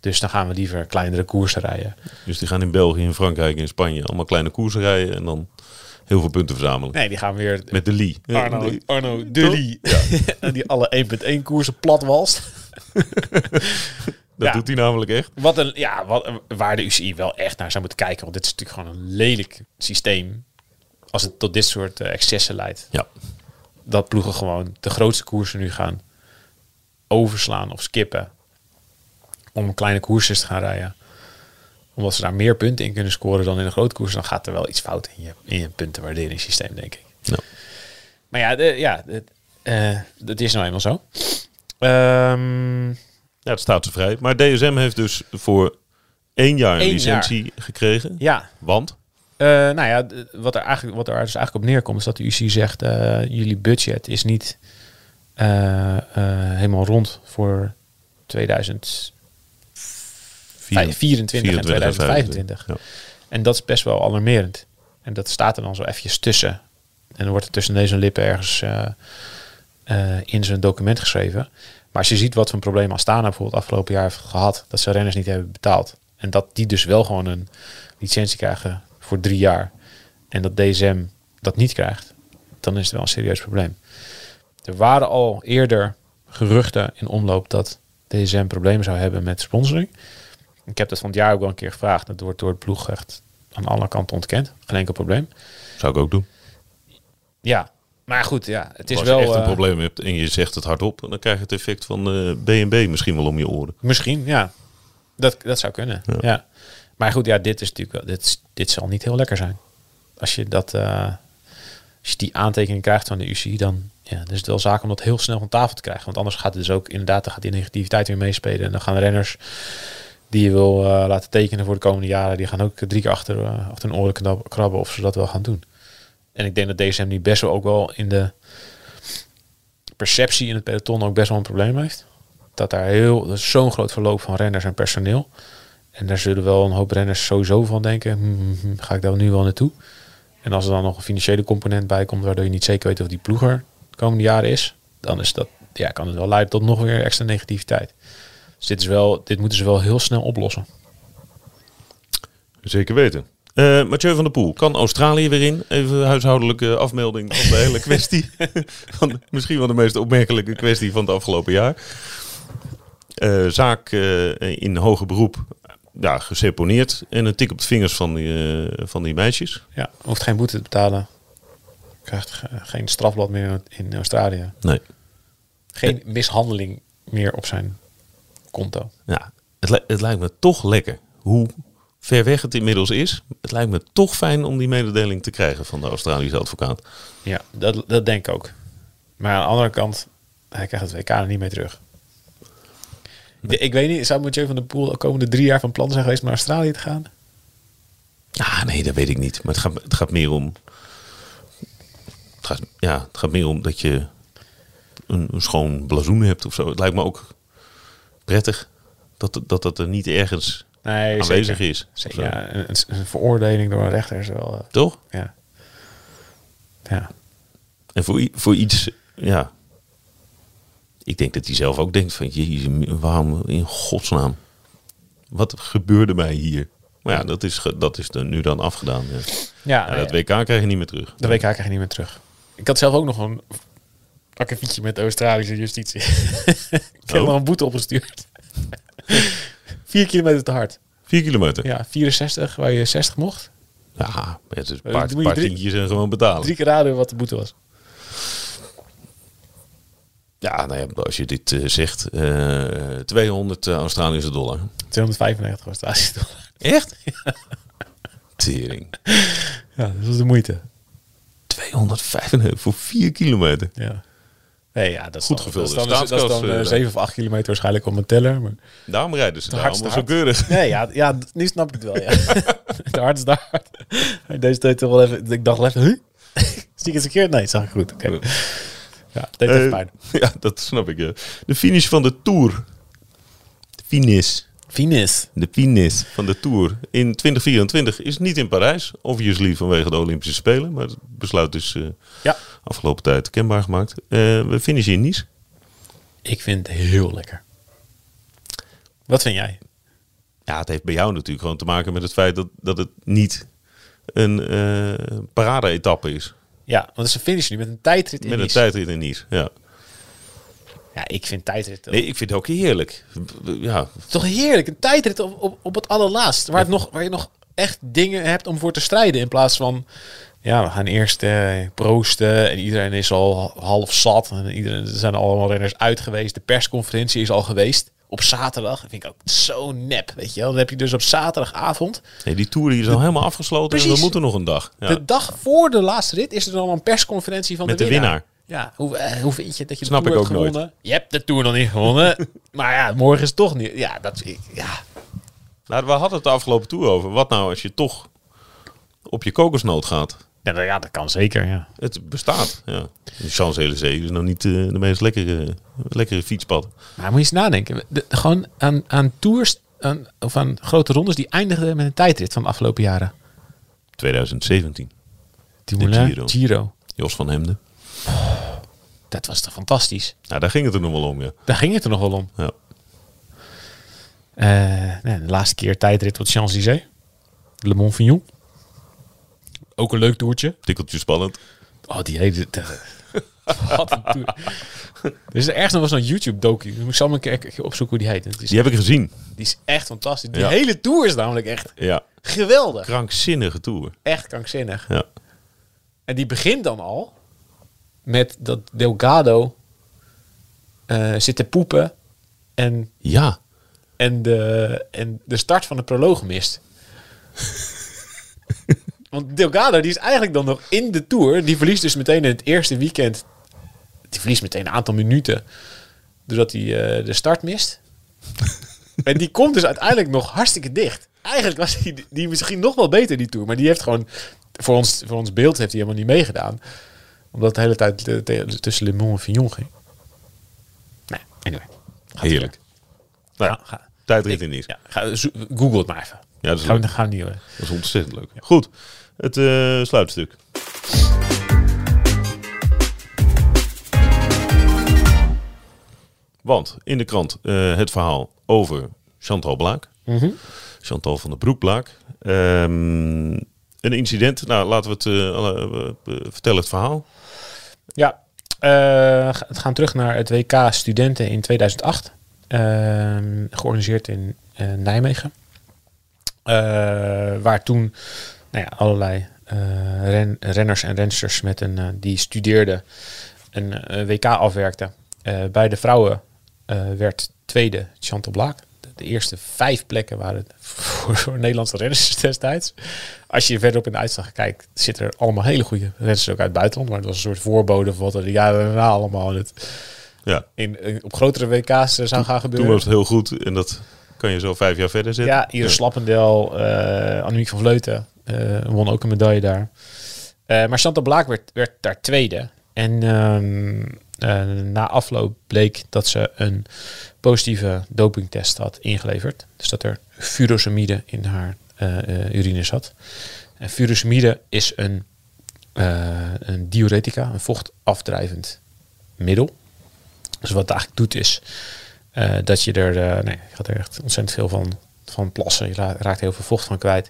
Dus dan gaan we liever kleinere koersen rijden. Dus die gaan in België, in Frankrijk en in Spanje allemaal kleine koersen rijden en dan heel veel punten verzamelen. Nee, die gaan weer Met de Lee. Arno. Arno Dully. En die alle 1.1 koersen plat walst. Dat Ja. doet hij namelijk echt. Wat een, ja, wat, waar de UCI wel echt naar zou moeten kijken. Want dit is natuurlijk gewoon een lelijk systeem. Als het tot dit soort eh, excessen leidt. Ja. Dat ploegen gewoon de grootste koersen nu gaan overslaan of skippen. Om kleine koersjes te gaan rijden. omdat ze daar meer punten in kunnen scoren dan in een grote koers, dan gaat er wel iets fout in je, in je puntenwaarderingssysteem, denk ik. Ja. Maar ja, de, ja het, eh, dat is nou eenmaal zo. Ehm, Ja, het staat ze vrij. Maar DSM heeft dus voor één jaar een Eén licentie gekregen. ja, Want? Eh, nou ja, wat er, eigenlijk, wat er dus eigenlijk op neerkomt, is dat de UC zegt: eh, jullie budget is niet helemaal rond voor 2024 en 2025. Ja. En dat is best wel alarmerend. En dat staat er dan zo eventjes tussen. En dan wordt er tussen deze lippen ergens eh, eh, in zijn document geschreven. Maar als je ziet wat voor problemen Astana bijvoorbeeld afgelopen jaar heeft gehad, dat ze renners niet hebben betaald. En dat die dus wel gewoon een licentie krijgen voor drie jaar. En dat DSM dat niet krijgt, dan is het wel een serieus probleem. Er waren al eerder geruchten in omloop dat DSM problemen zou hebben met sponsoring. Ik heb dat van het jaar ook wel een keer gevraagd. Dat wordt door het ploeg echt aan alle kanten ontkend. Geen enkel probleem. Zou ik ook doen. Ja, maar goed, ja, het is Als wel je echt een eh, probleem hebt en je zegt het hardop, dan krijg je het effect van eh B&B misschien wel om je oren. Misschien, ja. Dat, dat zou kunnen. Ja. Maar goed, ja, dit is natuurlijk wel, dit, dit zal niet heel lekker zijn. Als je dat, eh, als je die aantekening krijgt van de UCI, dan, ja, dan is het wel zaak om dat heel snel van tafel te krijgen. Want anders gaat het dus ook inderdaad, dan gaat die negativiteit weer meespelen. En dan gaan de renners die je wil eh, laten tekenen voor de komende jaren, die gaan ook drie keer achter, eh, achter hun oren krabben of ze dat wel gaan doen. En ik denk dat DSM nu best wel ook wel in de perceptie in het peloton ook best wel een probleem heeft. Dat daar heel, zo'n groot verloop van renners en personeel. En daar zullen wel een hoop renners sowieso van denken, hm, hm, hm, ga ik daar nu wel naartoe? En als er dan nog een financiële component bij komt, waardoor je niet zeker weet of die ploeger de komende jaren is, dan is dat, ja, kan het wel leiden tot nog weer extra negativiteit. Dus dit, is wel, dit moeten ze wel heel snel oplossen. Zeker weten. Eh Mathieu van der Poel, kan Australië weer in? Even huishoudelijke afmelding van de hele kwestie. van, misschien wel de meest opmerkelijke kwestie van het afgelopen jaar. Eh, zaak eh, in hoger beroep ja, geseponeerd en een tik op de vingers van die, van die meisjes. Ja, hoeft geen boete te betalen. Krijgt ge- geen strafblad meer in Australië. Nee. Geen mishandeling meer op zijn konto. Ja, het, li- het lijkt me toch lekker hoe ver weg het inmiddels is. Het lijkt me toch fijn om die mededeling te krijgen van de Australische advocaat. Ja, dat, dat denk ik ook. Maar aan de andere kant, hij krijgt het WK er niet mee terug. De- Ik weet niet, zou Mathieu van der Poel de komende drie jaar van plan zijn geweest om naar Australië te gaan? Ja, nee, dat weet ik niet. Maar het gaat, het gaat meer om. Het gaat, ja, het gaat meer om dat je een, een schoon blazoen hebt of zo. Het lijkt me ook prettig dat dat, dat er niet ergens Nee, aanwezig zeker. is. Zeker, ja, een, veroordeling door een rechter is wel... eh, Toch? ja. ja. En voor, voor iets, ja. Ik denk dat hij zelf ook denkt van, jezus, waarom in godsnaam? Wat gebeurde mij hier? Maar ja, dat is, dat is nu dan afgedaan. Ja. Ja, dat WK krijg je niet meer terug. de WK krijg je niet meer terug. Ik had zelf ook nog een akkefietje met de Australische justitie. ik heb Oh. een boete opgestuurd. Vier kilometer te hard. Vier kilometer. Ja, Ja, 64 waar je 60 mocht. het is een Eh, paar, paar tientjes en gewoon betalen. Drie keer raden wat de boete was. Ja, nou ja, als je dit eh, zegt, eh 200 Australische dollar. 295 Australische dollar. Echt? Tering. Ja, dat was de moeite. 295 voor 4 kilometer. Ja. Nee, ja, dat is Goed dan, gevulde dat is dan, dat is dan staatskas, eh, eh, 7 of 8 kilometer waarschijnlijk op mijn teller. Maar Daarom rijden ze daar zo hard. keurig. Nee, ja, ja, nu snap ik het wel. Ja. de hardste de hard. Deze deed toch wel even. Ik dacht wel even, huh? Zie ik het verkeerd? Nee, zag ik goed. Oké. Ja, deed even Eh, pijn. ja, dat snap ik. ja. De finish van de Tour. De finish. Finis. De finish van de Tour in 2024 is niet in Parijs. Obviously vanwege de Olympische Spelen. Maar het besluit is eh, Ja, afgelopen tijd kenbaar gemaakt. Eh, we finishen in Nice. ik vind het heel lekker. Wat vind jij? Ja, het heeft bij jou natuurlijk gewoon te maken met het feit dat, dat het niet een eh parade-etappe is. Ja, want het is een finish nu met een tijdrit in Met een Nice. tijdrit in Nice. Ja. Ja, ik vind tijdrit Nee, ik vind het ook heerlijk. Ja, toch heerlijk. Een tijdrit op, op, op het allerlaatst. Waar, het nog, waar je nog echt dingen hebt om voor te strijden. In plaats van, ja, we gaan eerst eh, proosten. En iedereen is al half zat. En iedereen, er zijn allemaal renners uit geweest. De persconferentie is al geweest. op zaterdag. Dat vind ik ook zo nep, weet je wel. Dan heb je dus op zaterdagavond, Nee, die tour die is al helemaal afgesloten en Precies. we moeten nog een dag. Ja. de dag voor de laatste rit, is er dan een persconferentie van Met de de winnaar. Ja, hoe, eh, hoe vind je dat je Snap de ik Tour ook hebt nooit. gewonnen? Je hebt de Tour nog niet gewonnen. maar ja, morgen is het toch niet. Ja, dat ik, ja. Nou, we hadden het de afgelopen tour over. Wat nou als je toch op je kokosnoot gaat? Ja, dat, ja, dat kan zeker, ja. Het bestaat. Ja. De Champs-Élysées is nou niet eh, de meest lekkere, lekkere fietspad. Maar moet je eens nadenken. De- gewoon aan, aan tours, aan, of aan grote rondes, die eindigden met een tijdrit van de afgelopen jaren. 2017. Dumoulin, Giro. Giro. Jos van Hemden. Dat was toch fantastisch. Nou, daar ging het er nog wel om, ja. Daar ging het er nog wel om. ja. Eh, nee, de laatste keer tijdrit op de Champs-Élysées. Le Mont Fignon. Ook een leuk toertje. Tikkeltje spannend. Oh, die hele... Wat een toer. Er is er ergens nog zo'n YouTube-docu. Ik zal maar een keer opzoeken hoe die heet. Die heb ik gezien. die is echt fantastisch. Die Ja. hele tour is namelijk echt Ja. geweldig. Krankzinnige tour. Echt krankzinnig. Ja. En die begint dan al met dat Delgado eh, zit te poepen en, Ja. en, de, en de start van de proloog mist. Want Delgado die is eigenlijk dan nog in de Tour. Die verliest dus meteen in het eerste weekend. Die verliest meteen een aantal minuten. Doordat hij eh, de start mist. en die komt dus uiteindelijk nog hartstikke dicht. Eigenlijk was die, die misschien nog wel beter die Tour. Maar die heeft gewoon... Voor ons, voor ons beeld heeft hij helemaal niet meegedaan. Omdat de hele tijd tussen Le Mans en Fignon ging. Nee, anyway. Gaat Heerlijk. Nou, Ja, ga, tijdrit in is. ja, ga, zo- Google het maar even. Ja, dat is, Gaan leuk. we, gaan we niet hoor. dat is ontzettend leuk. Goed. Het eh, sluitstuk. Want in de krant eh, het verhaal over Chantal Blaak. Chantal van der Broek Blaak. Ehm, een incident. Nou, laten we het eh, vertellen het verhaal. Ja, eh, het gaan terug naar het WK Studenten in 2008. Ehm, georganiseerd in eh, Nijmegen. Eh, waar toen nou ja, allerlei ren- renners en rensters met een, die studeerden een WK afwerkten. Bij de vrouwen werd tweede Chantal Blaak. De, eerste vijf plekken waren voor, voor Nederlandse renners destijds. Als je verderop in de uitslag kijkt, zitten er allemaal hele goede renners ook uit het buitenland. Maar het was een soort voorbode van wat er de jaren daarna allemaal het, Ja, in, in- op grotere WK's eh, zou gaan gebeuren. toen was het heel goed. En dat kan je zo vijf jaar verder zetten. Ja, Iris Slappendel, Annemiek van Vleuten eh, won ook een medaille daar. Eh, maar Chantal Blaak werd, werd daar tweede. En ehm, eh, na afloop bleek dat ze een positieve dopingtest had ingeleverd. Dus dat er furosemide in haar eh, eh, urine zat. En furosemide is een, eh, een diuretica, een vochtafdrijvend middel. Dus wat het eigenlijk doet is eh, dat je er, eh, nee, je er echt ontzettend veel van, van plassen. Je ra- raakt heel veel vocht van kwijt.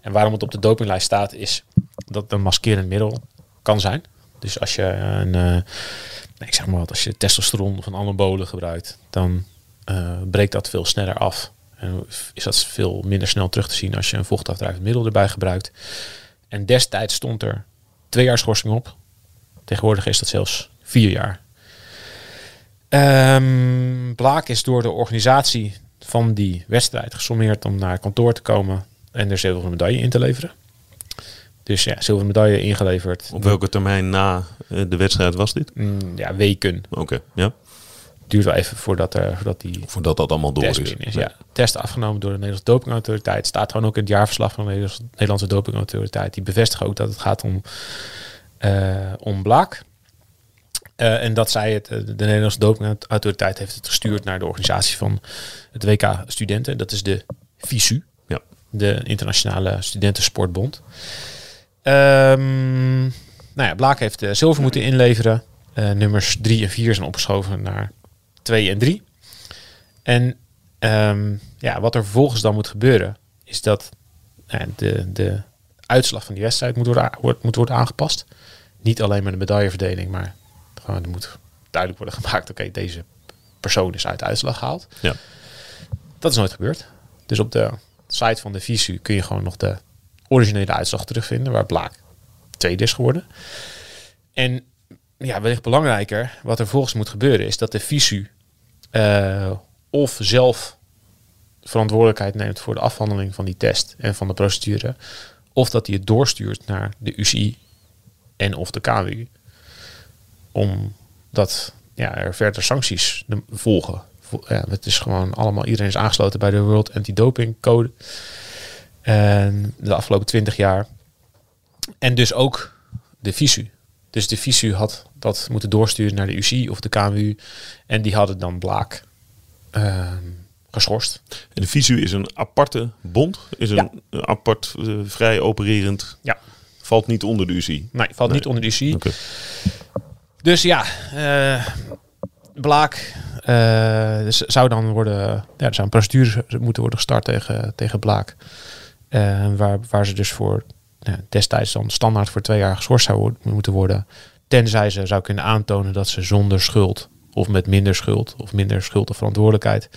En waarom het op de dopinglijst staat is dat het een maskerend middel kan zijn. Dus als je een, eh, ik zeg maar wat, als je testosteron of een gebruikt, dan eh, breekt dat veel sneller af. En is dat veel minder snel terug te zien als je een vochtafdrijvend middel erbij gebruikt. En destijds stond er twee jaar schorsing op. Tegenwoordig is dat zelfs vier jaar. Ehm, Blaak is door de organisatie van die wedstrijd gesommeerd om naar kantoor te komen en er zilveren medaille in te leveren. Dus ja, zilveren medaille ingeleverd. Op welke termijn na eh, de wedstrijd was dit? Mm, ja, weken. Oké, ja. Duurt wel even voordat, er, voordat die Voordat dat allemaal door is. is. Ja. Test afgenomen door de Nederlandse dopingautoriteit. Staat gewoon ook in het jaarverslag van de Nederlandse- dopingautoriteit. Die bevestigen ook dat het gaat om, eh, om Blaak. Eh, en dat zij het, de Nederlandse dopingautoriteit heeft het gestuurd naar de organisatie van het WK Studenten. Dat is de FISU, Ja. de Internationale Studentensportbond. Ehm nou ja, Blaak heeft eh, zilver moeten inleveren. Eh, nummers 3 en 4 zijn opgeschoven naar 2 en 3. En ehm, ja, wat er vervolgens dan moet gebeuren, is dat eh, de, de uitslag van die wedstrijd moet worden, moet worden aangepast. Niet alleen maar de medailleverdeling, maar gewoon er moet duidelijk worden gemaakt, oké, deze persoon is uit de uitslag gehaald. Ja. Dat is nooit gebeurd. Dus op de site van de VISU kun je gewoon nog de originele uitslag terugvinden, waar Blaak tweede is geworden. En ja, wellicht belangrijker, wat er volgens moet gebeuren, is dat de VISU eh, of zelf verantwoordelijkheid neemt voor de afhandeling van die test en van de procedure, of dat hij het doorstuurt naar de UCI en of de KWU. Omdat ja, er verder sancties volgen. Vo- Ja, het is gewoon allemaal, iedereen is aangesloten bij de World Anti-Doping Code. De afgelopen twintig jaar. En dus ook de FISU. Dus de FISU had dat moeten doorsturen naar de UCI of de KWU. En die hadden dan Blaak ehm, geschorst. En de FISU is een aparte bond, is een, Ja. een apart, eh, vrij opererend, Ja, valt niet onder de UCI. nee, valt Nee. niet onder de UCI. Oké. Dus ja, eh, Blaak dus zou dan worden, ja, er zou een procedure moeten worden gestart tegen, tegen Blaak. Eh, waar, waar ze dus voor ja, destijds dan standaard voor twee jaar geschorst zou moeten worden. Tenzij ze zou kunnen aantonen dat ze zonder schuld of met minder schuld of minder schuld of verantwoordelijkheid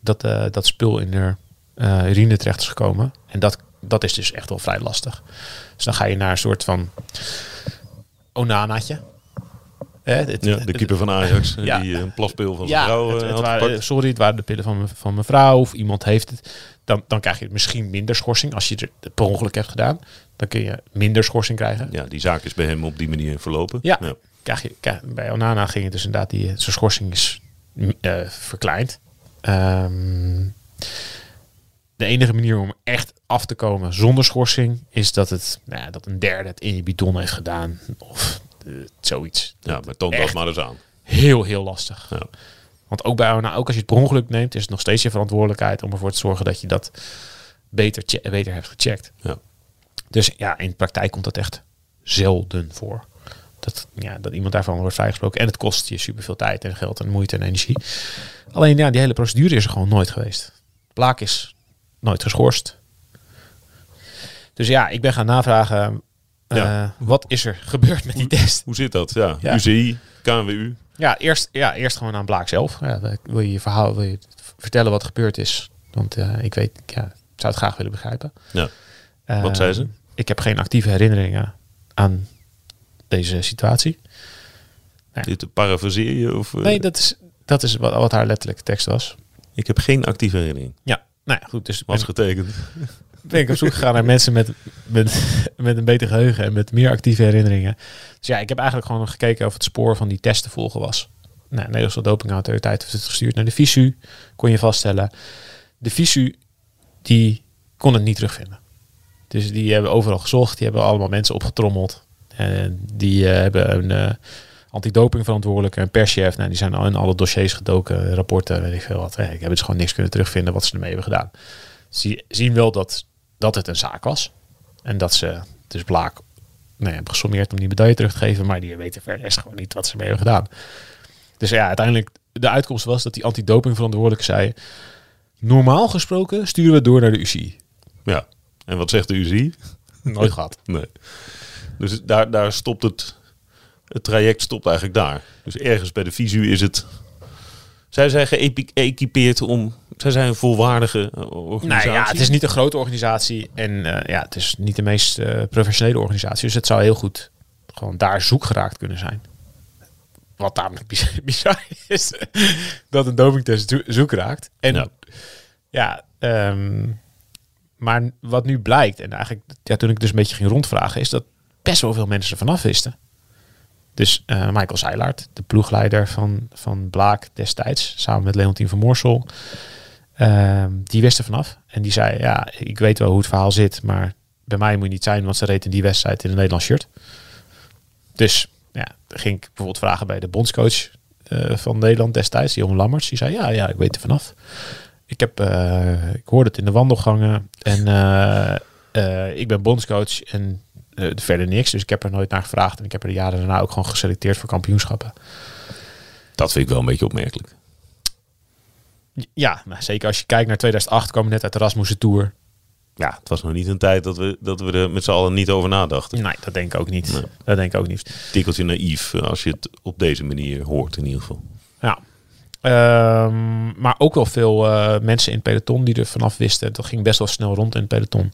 dat, eh, dat spul in de eh, urine terecht is gekomen. En dat, dat is dus echt wel vrij lastig. Dus dan ga je naar een soort van onanaatje. Hè, dit- Ja, de keeper van Ajax, Ja. die een plaspeel van zijn ja, vrouw het, eh, het had waren, sorry, het waren de pillen van, van mijn vrouw of iemand heeft het. Dan, dan krijg je misschien minder schorsing. Als je het per ongeluk hebt gedaan, dan kun je minder schorsing krijgen. Ja, die zaak is bij hem op die manier verlopen. Ja. Krijg je, krijg- bij Onana ging het dus inderdaad, die, zijn schorsing is eh, verkleind. Ehm, de enige manier om echt af te komen zonder schorsing is dat, het, nou ja, dat een derde het in je bidon heeft gedaan. Of eh, zoiets. Ja, maar toon dat maar eens aan. Heel, heel lastig. Ja. Want ook, bij, nou, ook als je het per ongeluk neemt, is het nog steeds je verantwoordelijkheid om ervoor te zorgen dat je dat beter, beter hebt gecheckt. Ja. Dus ja, in de praktijk komt dat echt zelden voor. Dat, ja, dat iemand daarvan wordt vrijgesproken. En het kost je superveel tijd en geld en moeite en energie. Alleen ja, die hele procedure is er gewoon nooit geweest. Blaak is nooit geschorst. Dus ja, ik ben gaan navragen. eh, Ja. wat is er gebeurd met die test? Hoe zit dat? Ja, Ja. UCI, KNWU. Ja, eerst, ja, eerst gewoon aan Blaak zelf. Ja, wil je je verhaal wil je vertellen wat gebeurd is? Want eh, ik weet, ja, ik zou het graag willen begrijpen. Ja. Wat zei ze? Ik heb geen actieve herinneringen aan deze situatie. Dit parafraseer je? Of, eh, Nee, dat is, dat is wat, wat haar letterlijke tekst was. Ik heb geen actieve herinnering. Ja, nou ja, goed. Dus Was getekend. Ben ik op zoek gegaan naar mensen met, met, met een beter geheugen en met meer actieve herinneringen. Dus ja, ik heb eigenlijk gewoon gekeken of het spoor van die test te volgen was. Nou, de Nederlandse dopingautoriteit heeft het gestuurd naar de FISU, kon je vaststellen. De FISU, die kon het niet terugvinden. Dus die hebben overal gezocht, die hebben allemaal mensen opgetrommeld. En die eh, hebben een eh antidoping verantwoordelijke, een perschef. Nou, die zijn al in alle dossiers gedoken, rapporten, weet ik veel wat. Eh, Ik heb dus gewoon niks kunnen terugvinden wat ze ermee hebben gedaan. Zien wel dat het een zaak was. En dat ze dus Blaak nou ja, hebben gesommeerd om die medaille terug te geven. Maar die weten verder gewoon niet wat ze mee hebben gedaan. Dus ja, uiteindelijk de uitkomst was dat die antidoping verantwoordelijke zei... Normaal gesproken sturen we door naar de UCI. Ja. En wat zegt de UCI? Nooit gehad. Nee. Dus daar, daar stopt het. Het traject stopt eigenlijk daar. Dus ergens bij de visu is het. Zij zijn geëquipeerd om. Zij zijn een volwaardige eh, organisatie. Nou ja, het is niet een grote organisatie. En eh, ja, het is niet de meest eh, professionele organisatie. Dus het zou heel goed gewoon daar zoek geraakt kunnen zijn. Wat namelijk bizar, bizar is. dat een dopingtest zo- zoek raakt. En Ja. ja, ehm, maar wat nu blijkt, en eigenlijk ja, toen ik dus een beetje ging rondvragen, is dat best wel veel mensen er vanaf wisten. Dus eh, Michael Zeilaert, de ploegleider van, van Blaak destijds, samen met Leontien van Moorsel, ehm, die wist er vanaf. En die zei, ja, ik weet wel hoe het verhaal zit, maar bij mij moet je niet zijn, want ze reed in die wedstrijd in een Nederlands shirt. Dus ja, ging ik bijvoorbeeld vragen bij de bondscoach eh, van Nederland destijds, Johan Lammerts. Die zei, ja, ja, ik weet er vanaf. Ik, heb, eh, ik hoorde het in de wandelgangen en ik ben bondscoach en eh, verder niks. Dus ik heb er nooit naar gevraagd en ik heb er de jaren daarna ook gewoon geselecteerd voor kampioenschappen. Dat vind ik wel een beetje opmerkelijk. Ja, nou, zeker als je kijkt naar 2008, kwam ik net uit de Rasmussen Tour. Ja, het was nog niet een tijd dat we, dat we er met z'n allen niet over nadachten. Nee, dat denk ik ook niet. Nee. Dat denk ik ook niet. Tikkeltje naïef eh, als je het op deze manier hoort in ieder geval. Ja. Ehm, maar ook wel veel eh, mensen in het peloton die er vanaf wisten. Dat ging best wel snel rond in het peloton.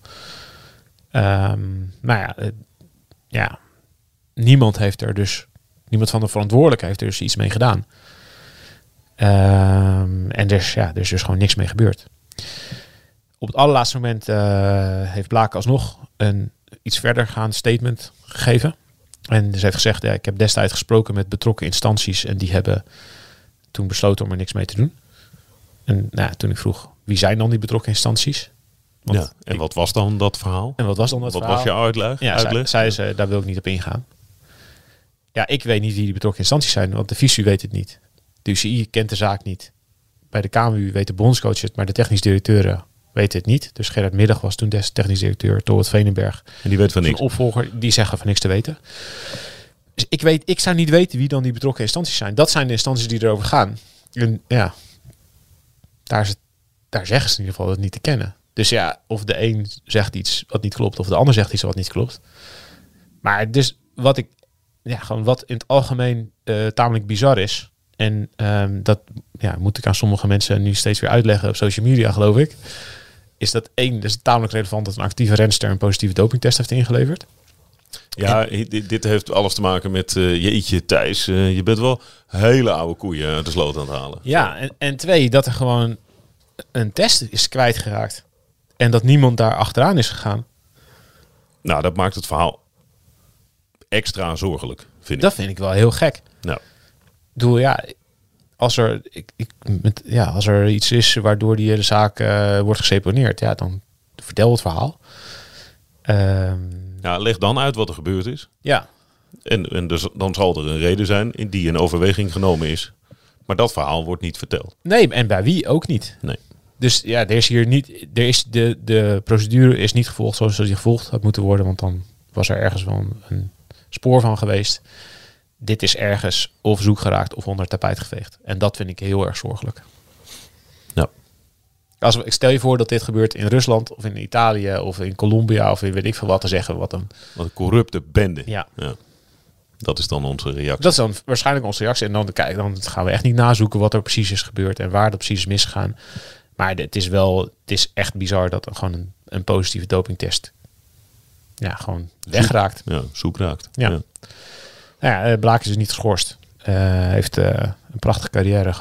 Ehm nou ja, eh, ja, niemand heeft er dus, niemand van de verantwoordelijke heeft er dus iets mee gedaan. Ehm, en is, ja, er is dus gewoon niks mee gebeurd. Op het allerlaatste moment eh, heeft Blaak alsnog een iets verder gaand statement gegeven. En ze heeft gezegd, ja, ik heb destijds gesproken met betrokken instanties en die hebben toen besloten om er niks mee te doen. En nou, toen ik vroeg, wie zijn dan die betrokken instanties? Want ja. En ik- wat was dan dat verhaal? en wat was dan dat wat verhaal? was je uitleg? Ja, uitleg? zei ze, daar wil ik niet op ingaan. Ja, ik weet niet wie die betrokken instanties zijn, want de visu weet het niet. De UCI kent de zaak niet. Bij de KMU weet de bondscoach het, maar de technisch directeuren weten het niet. Dus Gerard Middag was toen des technisch directeur, Torwart Venenberg, En die weet van niks. opvolger, die zeggen van niks te weten. Dus ik, weet, ik zou niet weten wie dan die betrokken instanties zijn. Dat zijn de instanties die erover gaan. En ja, daar, is het, daar zeggen ze in ieder geval het niet te kennen. Dus ja, of de een zegt iets wat niet klopt, of de ander zegt iets wat niet klopt. Maar dus wat ik, ja, gewoon wat in het algemeen eh, tamelijk bizar is. En ehm, dat ja, moet ik aan sommige mensen nu steeds weer uitleggen op social media, geloof ik. Is dat één, dus tamelijk relevant dat een actieve renster een positieve dopingtest heeft ingeleverd. Ja, dit, dit heeft alles te maken met eh, jeetje Thijs. eh, je bent wel hele oude koeien uit de sloot aan het halen. Ja, en, en twee, dat er gewoon een test is kwijtgeraakt. En dat niemand daar achteraan is gegaan. Nou, dat maakt het verhaal extra zorgelijk, vind ik. Dat vind ik wel heel gek. Nou, Ik bedoel, ja, als er, ik, ik, met, ja, als er iets is waardoor die hele zaak eh, wordt geseponeerd, ja, dan vertel het verhaal. Ehm, ja, leg dan uit wat er gebeurd is. ja, En, en dus, dan zal er een reden zijn in die een overweging genomen is. Maar dat verhaal wordt niet verteld. nee, en bij wie ook niet. Nee. Dus ja, er is hier niet, er is de, de procedure is niet gevolgd zoals die gevolgd had moeten worden, want dan was er ergens wel een, een spoor van geweest. Dit is ergens of zoek geraakt of onder het tapijt geveegd. En dat vind ik heel erg zorgelijk. Ja. Als ik stel je voor dat dit gebeurt in Rusland of in Italië of in Colombia of in weet ik veel wat te zeggen. Wat een, Wat een corrupte bende. ja, Dat is dan onze reactie. dat is dan waarschijnlijk onze reactie. En dan, kijk, dan gaan we echt niet nazoeken wat er precies is gebeurd en waar dat precies is misgegaan. Maar het is wel, het is echt bizar dat er gewoon een, een positieve dopingtest ja, gewoon wegraakt. Ja, zoek raakt. Ja. Nou ja, eh, Blaak is dus niet geschorst. Eh, heeft eh, een prachtige carrière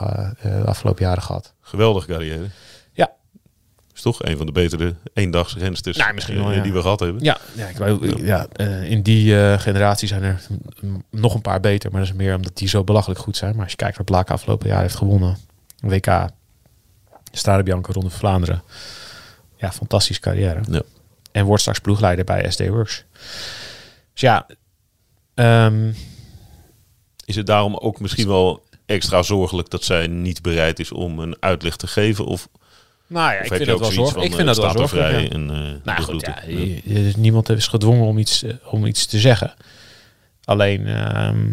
de afgelopen jaren gehad. Geweldige carrière. Ja. Is toch een van de betere eendagsrensters Nou, misschien wel, die we gehad hebben. Ja, ja, ik, wou- ja in die generatie zijn er nog een paar beter. Maar dat is meer omdat die zo belachelijk goed zijn. Maar als je kijkt wat Blaak afgelopen jaar heeft gewonnen. WK, Strade Bianca, Ronde van Vlaanderen. Ja, fantastische carrière. Ja. En wordt straks ploegleider bij SD Works. Dus ja, ehm, Is het daarom ook misschien wel extra zorgelijk dat zij niet bereid is om een uitleg te geven? Of, nou ja, ik heb vind dat wel zorgelijk. Ik vind eh, dat wel zorgelijk. vrij ja. en, eh, Nou goed, ja, je- niemand is gedwongen om iets, eh, om iets te zeggen. Alleen, ehm,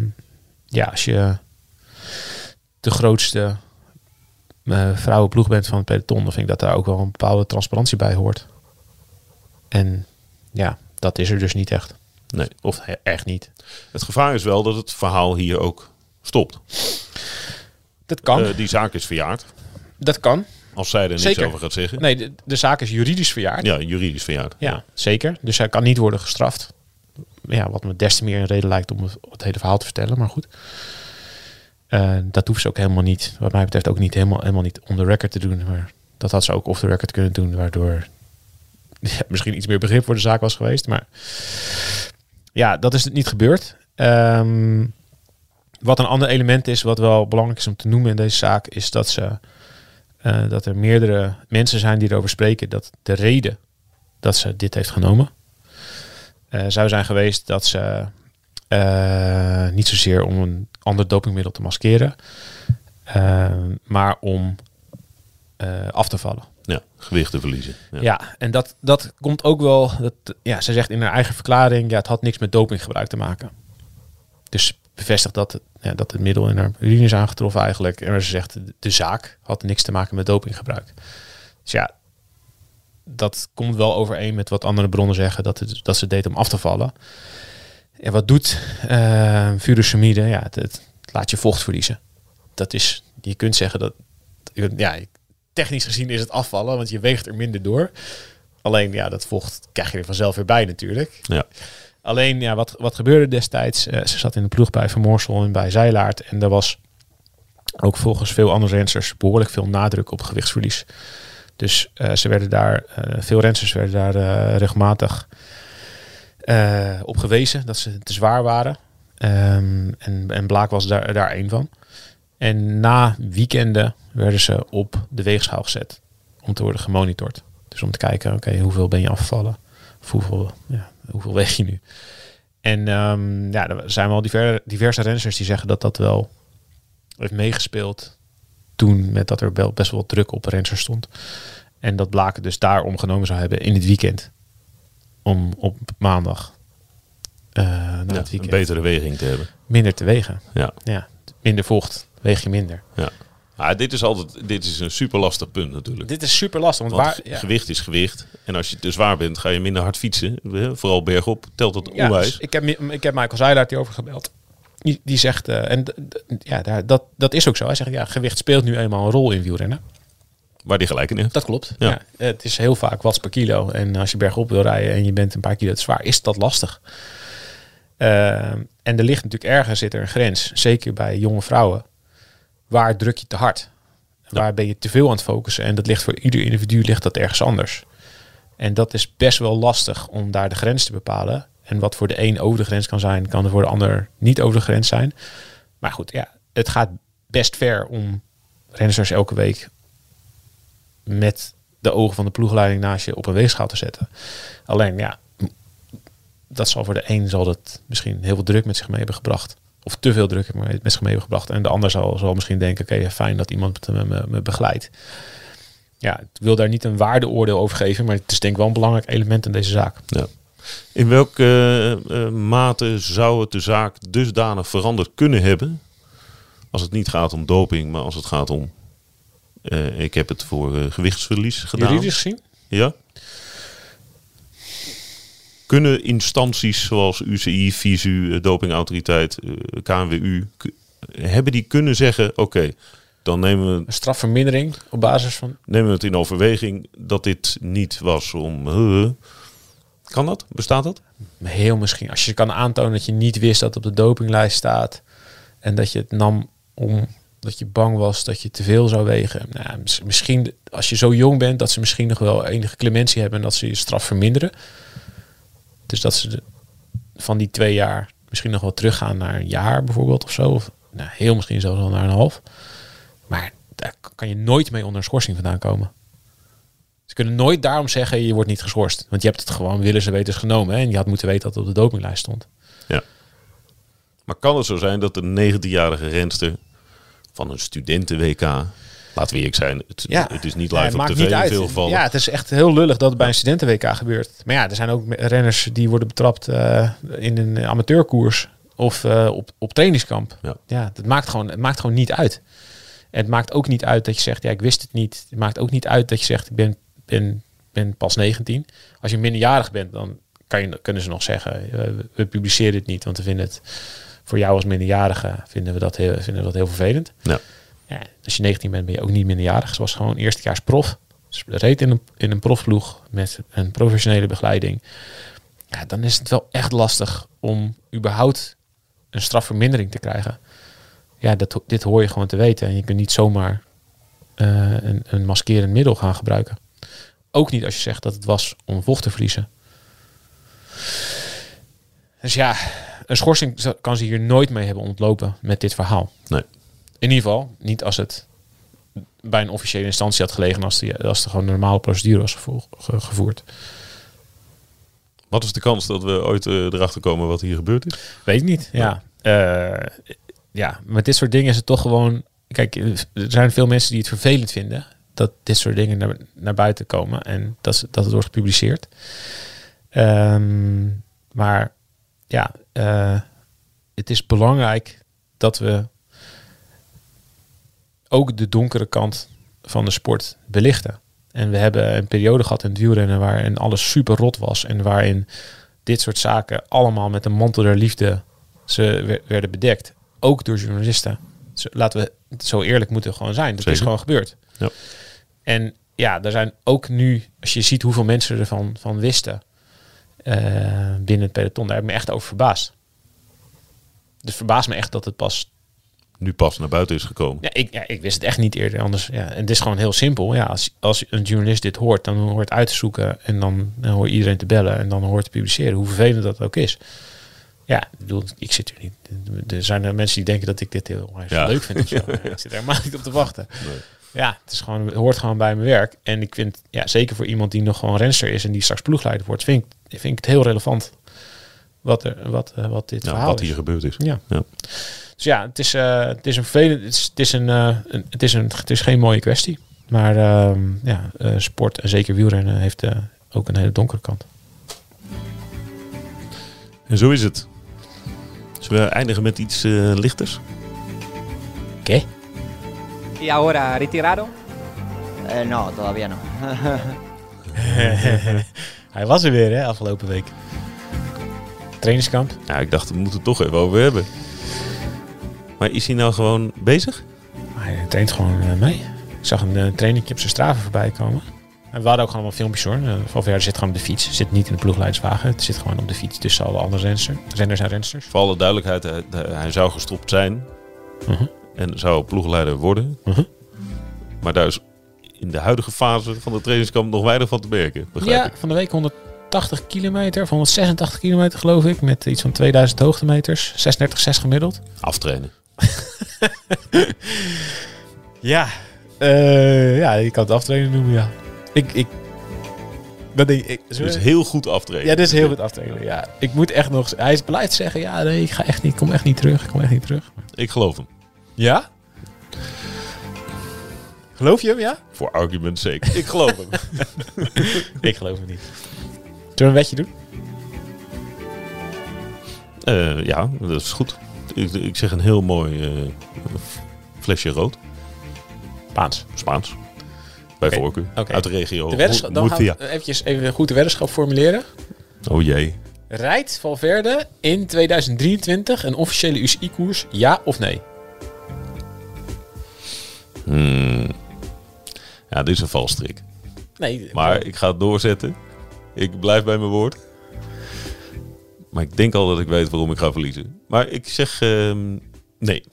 ja, als je de grootste eh, vrouwenploeg bent van het peloton, dan vind ik dat daar ook wel een bepaalde transparantie bij hoort. En ja, dat is er dus niet echt. Nee. Of echt niet. Het gevaar is wel dat het verhaal hier ook stopt. Dat kan. Eh, die zaak is verjaard. dat kan. Als zij er niks Zeker. over gaat zeggen. Nee, de, de zaak is juridisch verjaard. Ja, juridisch verjaard. Ja, zeker. Dus hij kan niet worden gestraft. Ja, wat me des te meer een reden lijkt om het, het hele verhaal te vertellen. Maar goed. Eh, dat hoeft ze ook helemaal niet. Wat mij betreft ook niet helemaal, helemaal niet on the record te doen. Maar dat had ze ook off the record kunnen doen. Waardoor misschien iets meer begrip voor de zaak was geweest. Maar ja, dat is niet gebeurd. Ehm, wat een ander element is, wat wel belangrijk is om te noemen in deze zaak, is dat ze eh, dat er meerdere mensen zijn die erover spreken dat de reden dat ze dit heeft genomen eh, zou zijn geweest dat ze eh, niet zozeer om een ander dopingmiddel te maskeren, eh, maar om eh, af te vallen. Ja, gewicht te verliezen. Ja. Ja, en dat, dat komt ook wel. Dat, ja, ze zegt in haar eigen verklaring: ja, het had niks met dopinggebruik te maken. Dus bevestigt dat het, ja, dat het middel in haar urine is aangetroffen eigenlijk. En ze zegt: de, de zaak had niks te maken met dopinggebruik. Dus ja, dat komt wel overeen met wat andere bronnen zeggen: dat, het, dat ze deed om af te vallen. En wat doet uh, furosemide? Ja, het, het laat je vocht verliezen. Dat is, je kunt zeggen dat, ja, technisch gezien is het afvallen, want je weegt er minder door. Alleen, ja, dat vocht krijg je er vanzelf weer bij natuurlijk. Ja. Alleen, ja, wat, wat gebeurde destijds? Uh, ze zat in de ploeg bij Vermorsel en bij Zeilaard. En er was Ook volgens veel andere rensters behoorlijk veel nadruk op gewichtsverlies. Dus eh, ze werden daar, eh, veel rensters werden daar eh, regelmatig eh, op gewezen dat ze te zwaar waren. Ehm, en, en Blaak was daar, daar één van. En na weekenden werden ze op de weegschaal gezet om te worden gemonitord. Dus om te kijken, oké, hoeveel ben je afgevallen? Of hoeveel, ja, hoeveel weeg je nu? En ehm, ja, er zijn wel diverse, diverse renners die zeggen dat dat wel heeft meegespeeld toen met dat er best wel druk op renners stond. En dat Blaken dus daarom genomen zou hebben in het weekend. Om op maandag eh Ja, een betere weging te hebben. minder te wegen. Ja. Ja, minder vocht, weeg je minder. Ja. Ah, dit is altijd dit is een super lastig punt natuurlijk. Dit is super lastig, want, Want waar... Ja, gewicht is gewicht. En als je te zwaar bent, ga je minder hard fietsen. Hè, Vooral bergop telt dat ja, onwijs. dus ik, heb, ik heb Michael Zeilaert die over gebeld. Die, die zegt, eh, en ja, daar, dat, dat is ook zo. Hij zegt, ja, gewicht speelt nu eenmaal een rol in wielrennen. Waar die gelijk in heeft. Dat klopt. Ja. Ja. het is heel vaak watts per kilo. En als je bergop wil rijden en je bent een paar kilo te zwaar, is dat lastig. Ehm, en er ligt natuurlijk ergens zit er een grens, zeker bij jonge vrouwen. Waar druk je te hard? Waar ben je te veel aan het focussen? En dat ligt voor ieder individu ligt dat ergens anders. En dat is best wel lastig om daar de grens te bepalen. En wat voor de een over de grens kan zijn, kan er voor de ander niet over de grens zijn. Maar goed, ja, het gaat best ver om renners elke week met de ogen van de ploegleiding naast je op een weegschaal te zetten. Alleen ja, dat zal voor de een zal dat misschien heel veel druk met zich mee hebben gebracht. Of te veel druk met zich mee hebben gebracht. En de ander zal, zal misschien denken, oké, fijn dat iemand me, me, me begeleidt. Ja, ik wil daar niet een waardeoordeel over geven, maar het is denk ik wel een belangrijk element in deze zaak. Ja. In welke eh, eh, mate zou het de zaak dusdanig veranderd kunnen hebben? Als het niet gaat om doping, maar als het gaat om... eh, ik heb het voor eh, gewichtsverlies gedaan. Juridisch gezien? Ja. Kunnen instanties zoals UCI, VISU, eh, dopingautoriteit, KNWU, hebben die kunnen zeggen, oké, dan nemen we, Een strafvermindering op basis van... nemen we het in overweging dat dit niet was om... kan dat? Bestaat dat? Heel misschien. Als je kan aantonen dat je niet wist dat het op de dopinglijst staat. En dat je het nam om dat je bang was dat je te veel zou wegen. Nou, mis- misschien als je zo jong bent, dat ze misschien nog wel enige clementie hebben en dat ze je straf verminderen. Dus dat ze de- van die twee jaar misschien nog wel teruggaan naar een jaar bijvoorbeeld of zo. Of nou, heel misschien zelfs wel naar een half. Maar daar kan je nooit mee onder een schorsing vandaan komen. Ze kunnen nooit daarom zeggen je wordt niet geschorst. Want je hebt het gewoon willen ze wetens genomen. Hè? En je had moeten weten dat het op de dopinglijst stond. Ja. Maar kan het zo zijn dat een 19-jarige renster van een studenten-WK, laten we eerlijk zijn, het, het is niet Ja, live het op maakt tv niet in uit. veel gevallen. Ja, het is echt heel lullig dat het bij een studenten-WK gebeurt. Maar ja, er zijn ook renners die worden betrapt eh, in een amateurkoers of eh, op, op trainingskamp. Ja. Ja, dat maakt gewoon, het maakt gewoon niet uit. En het maakt ook niet uit dat je zegt, ja, ik wist het niet. Het maakt ook niet uit dat je zegt, ik ben, ben, ben pas 19. Als je minderjarig bent, dan kan je, kunnen ze nog zeggen, eh, we, we publiceren het niet, want we vinden het voor jou als minderjarige vinden we dat heel, vinden we dat heel vervelend. Ja. Ja, als je 19 bent, ben je ook niet minderjarig. Ze was gewoon eerstejaars prof. Ze reed in een, in een profploeg met een professionele begeleiding. Ja, dan is het wel echt lastig om überhaupt een strafvermindering te krijgen. Ja, dat, dit hoor je gewoon te weten. En je kunt niet zomaar eh, een, een maskerend middel gaan gebruiken. Ook niet als je zegt dat het was om vocht te verliezen. Dus ja, een schorsing kan ze hier nooit mee hebben ontlopen met dit verhaal. Nee. In ieder geval, niet als het bij een officiële instantie had gelegen, als, die, als er gewoon een normale procedure was gevo- ge- gevoerd. Wat is de kans dat we ooit eh, erachter komen wat hier gebeurd is? Weet ik niet. Ja. Eh, ja, met dit soort dingen is het toch gewoon. Kijk, er zijn veel mensen die het vervelend vinden dat dit soort dingen naar, naar buiten komen en dat, dat het wordt gepubliceerd. Ehm, maar ja, eh, het is belangrijk dat we ook de donkere kant van de sport belichten. En we hebben een periode gehad in het wielrennen waarin alles super rot was en waarin dit soort zaken allemaal met een mantel der liefde ze wer- werden bedekt. Ook door journalisten. Laten we zo eerlijk moeten gewoon zijn. Dat is gewoon gebeurd. Ja. En ja, er zijn ook nu, als je ziet hoeveel mensen ervan van wisten eh, binnen het peloton, daar heb ik me echt over verbaasd. Dus verbaast me echt dat het pas nu pas naar buiten is gekomen. Ja, ik, ja, ik wist het echt niet eerder. Anders, ja. En het is gewoon heel simpel. Ja, als, als een journalist dit hoort, dan hoort uit te zoeken. En dan, dan hoort iedereen te bellen. En dan hoort te publiceren. Hoe vervelend dat ook is. Ja, ik bedoel, ik zit hier niet. Er zijn er mensen die denken dat ik dit heel erg Ja. leuk vind. Of zo. Ja, Ik zit er helemaal niet op te wachten. Nee. Ja, het, is gewoon, het hoort gewoon bij mijn werk. En ik vind, ja, zeker voor iemand die nog gewoon renster is en die straks ploegleider wordt, vind ik, vind ik het heel relevant wat, er, wat, eh, wat dit Nou, verhaal wat is. hier gebeurd is. Ja. Ja. Dus ja, het is, eh, het is een vervelend, het is, het is een, eh, een, het is een, het is geen mooie kwestie. Maar ehm, ja, sport en zeker wielrennen heeft ook een hele donkere kant. En zo is het. Zullen we eindigen met iets lichters? Oké. ¿Y ahora retirado? Eh, no, todavía no. Hij was er weer, hè, afgelopen week. Trainingskamp. Ja, ik dacht, we moeten het toch even over hebben. Maar is hij nou gewoon bezig? Hij traint gewoon eh, mee. Ik zag een uh, trainingje op zijn straven voorbij komen. En we hadden ook gewoon wel filmpjes hoor. Uh, Valverde zit gewoon op de fiets. Zit niet in de ploegleidswagen. Het zit gewoon op de fiets tussen alle andere rensters, renners en rensters. Voor alle duidelijkheid, hij, hij zou gestopt zijn. Uh-huh. En zou ploegleider worden. Uh-huh. Maar daar is in de huidige fase van de trainingskamp nog weinig van te merken. Ja, ik. van de week 180 kilometer, of 186 kilometer geloof ik. Met iets van 2000 hoogtemeters. 36,6 gemiddeld. Aftrainen. ja. Uh, ja, je kan het aftrainen noemen, ja. Ik, ik, dat denk ik. Dus heel goed aftrainen. Ja, dat is heel goed aftrainen. Ja, ik moet echt nog. Hij is blijft zeggen: ja, nee, ik ga echt niet, ik kom echt niet terug. Ik kom echt niet terug. Ik geloof hem. Ja? Geloof je hem, ja? Voor argument's sake. Ik geloof hem. ik geloof hem niet. Zullen we een wetje doen? Uh, ja, dat is goed. Ik, ik zeg een heel mooi uh, flesje rood. Spaans. Spaans. Bij okay. voorkeur. Okay. Uit de regio. De dan gaan we eventjes even goed de weddenschap formuleren. Oh jee. Rijdt Valverde in 2023 een officiële UCI-koers, ja of nee? Hmm. Ja, dit is een valstrik. Nee. Maar ik ga het doorzetten. Ik blijf bij mijn woord. Maar ik denk al dat ik weet waarom ik ga verliezen. Maar ik zeg uh, nee.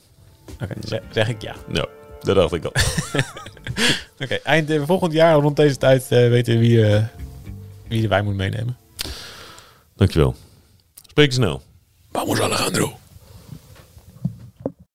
Oké, okay, zeg, zeg, ik ja. Nou, dat dacht ik al. Oké, okay, eind uh, volgend jaar rond deze tijd uh, weten we wie, uh, wie de wijn moet meenemen. Dankjewel. Spreek snel. Vamos Alejandro.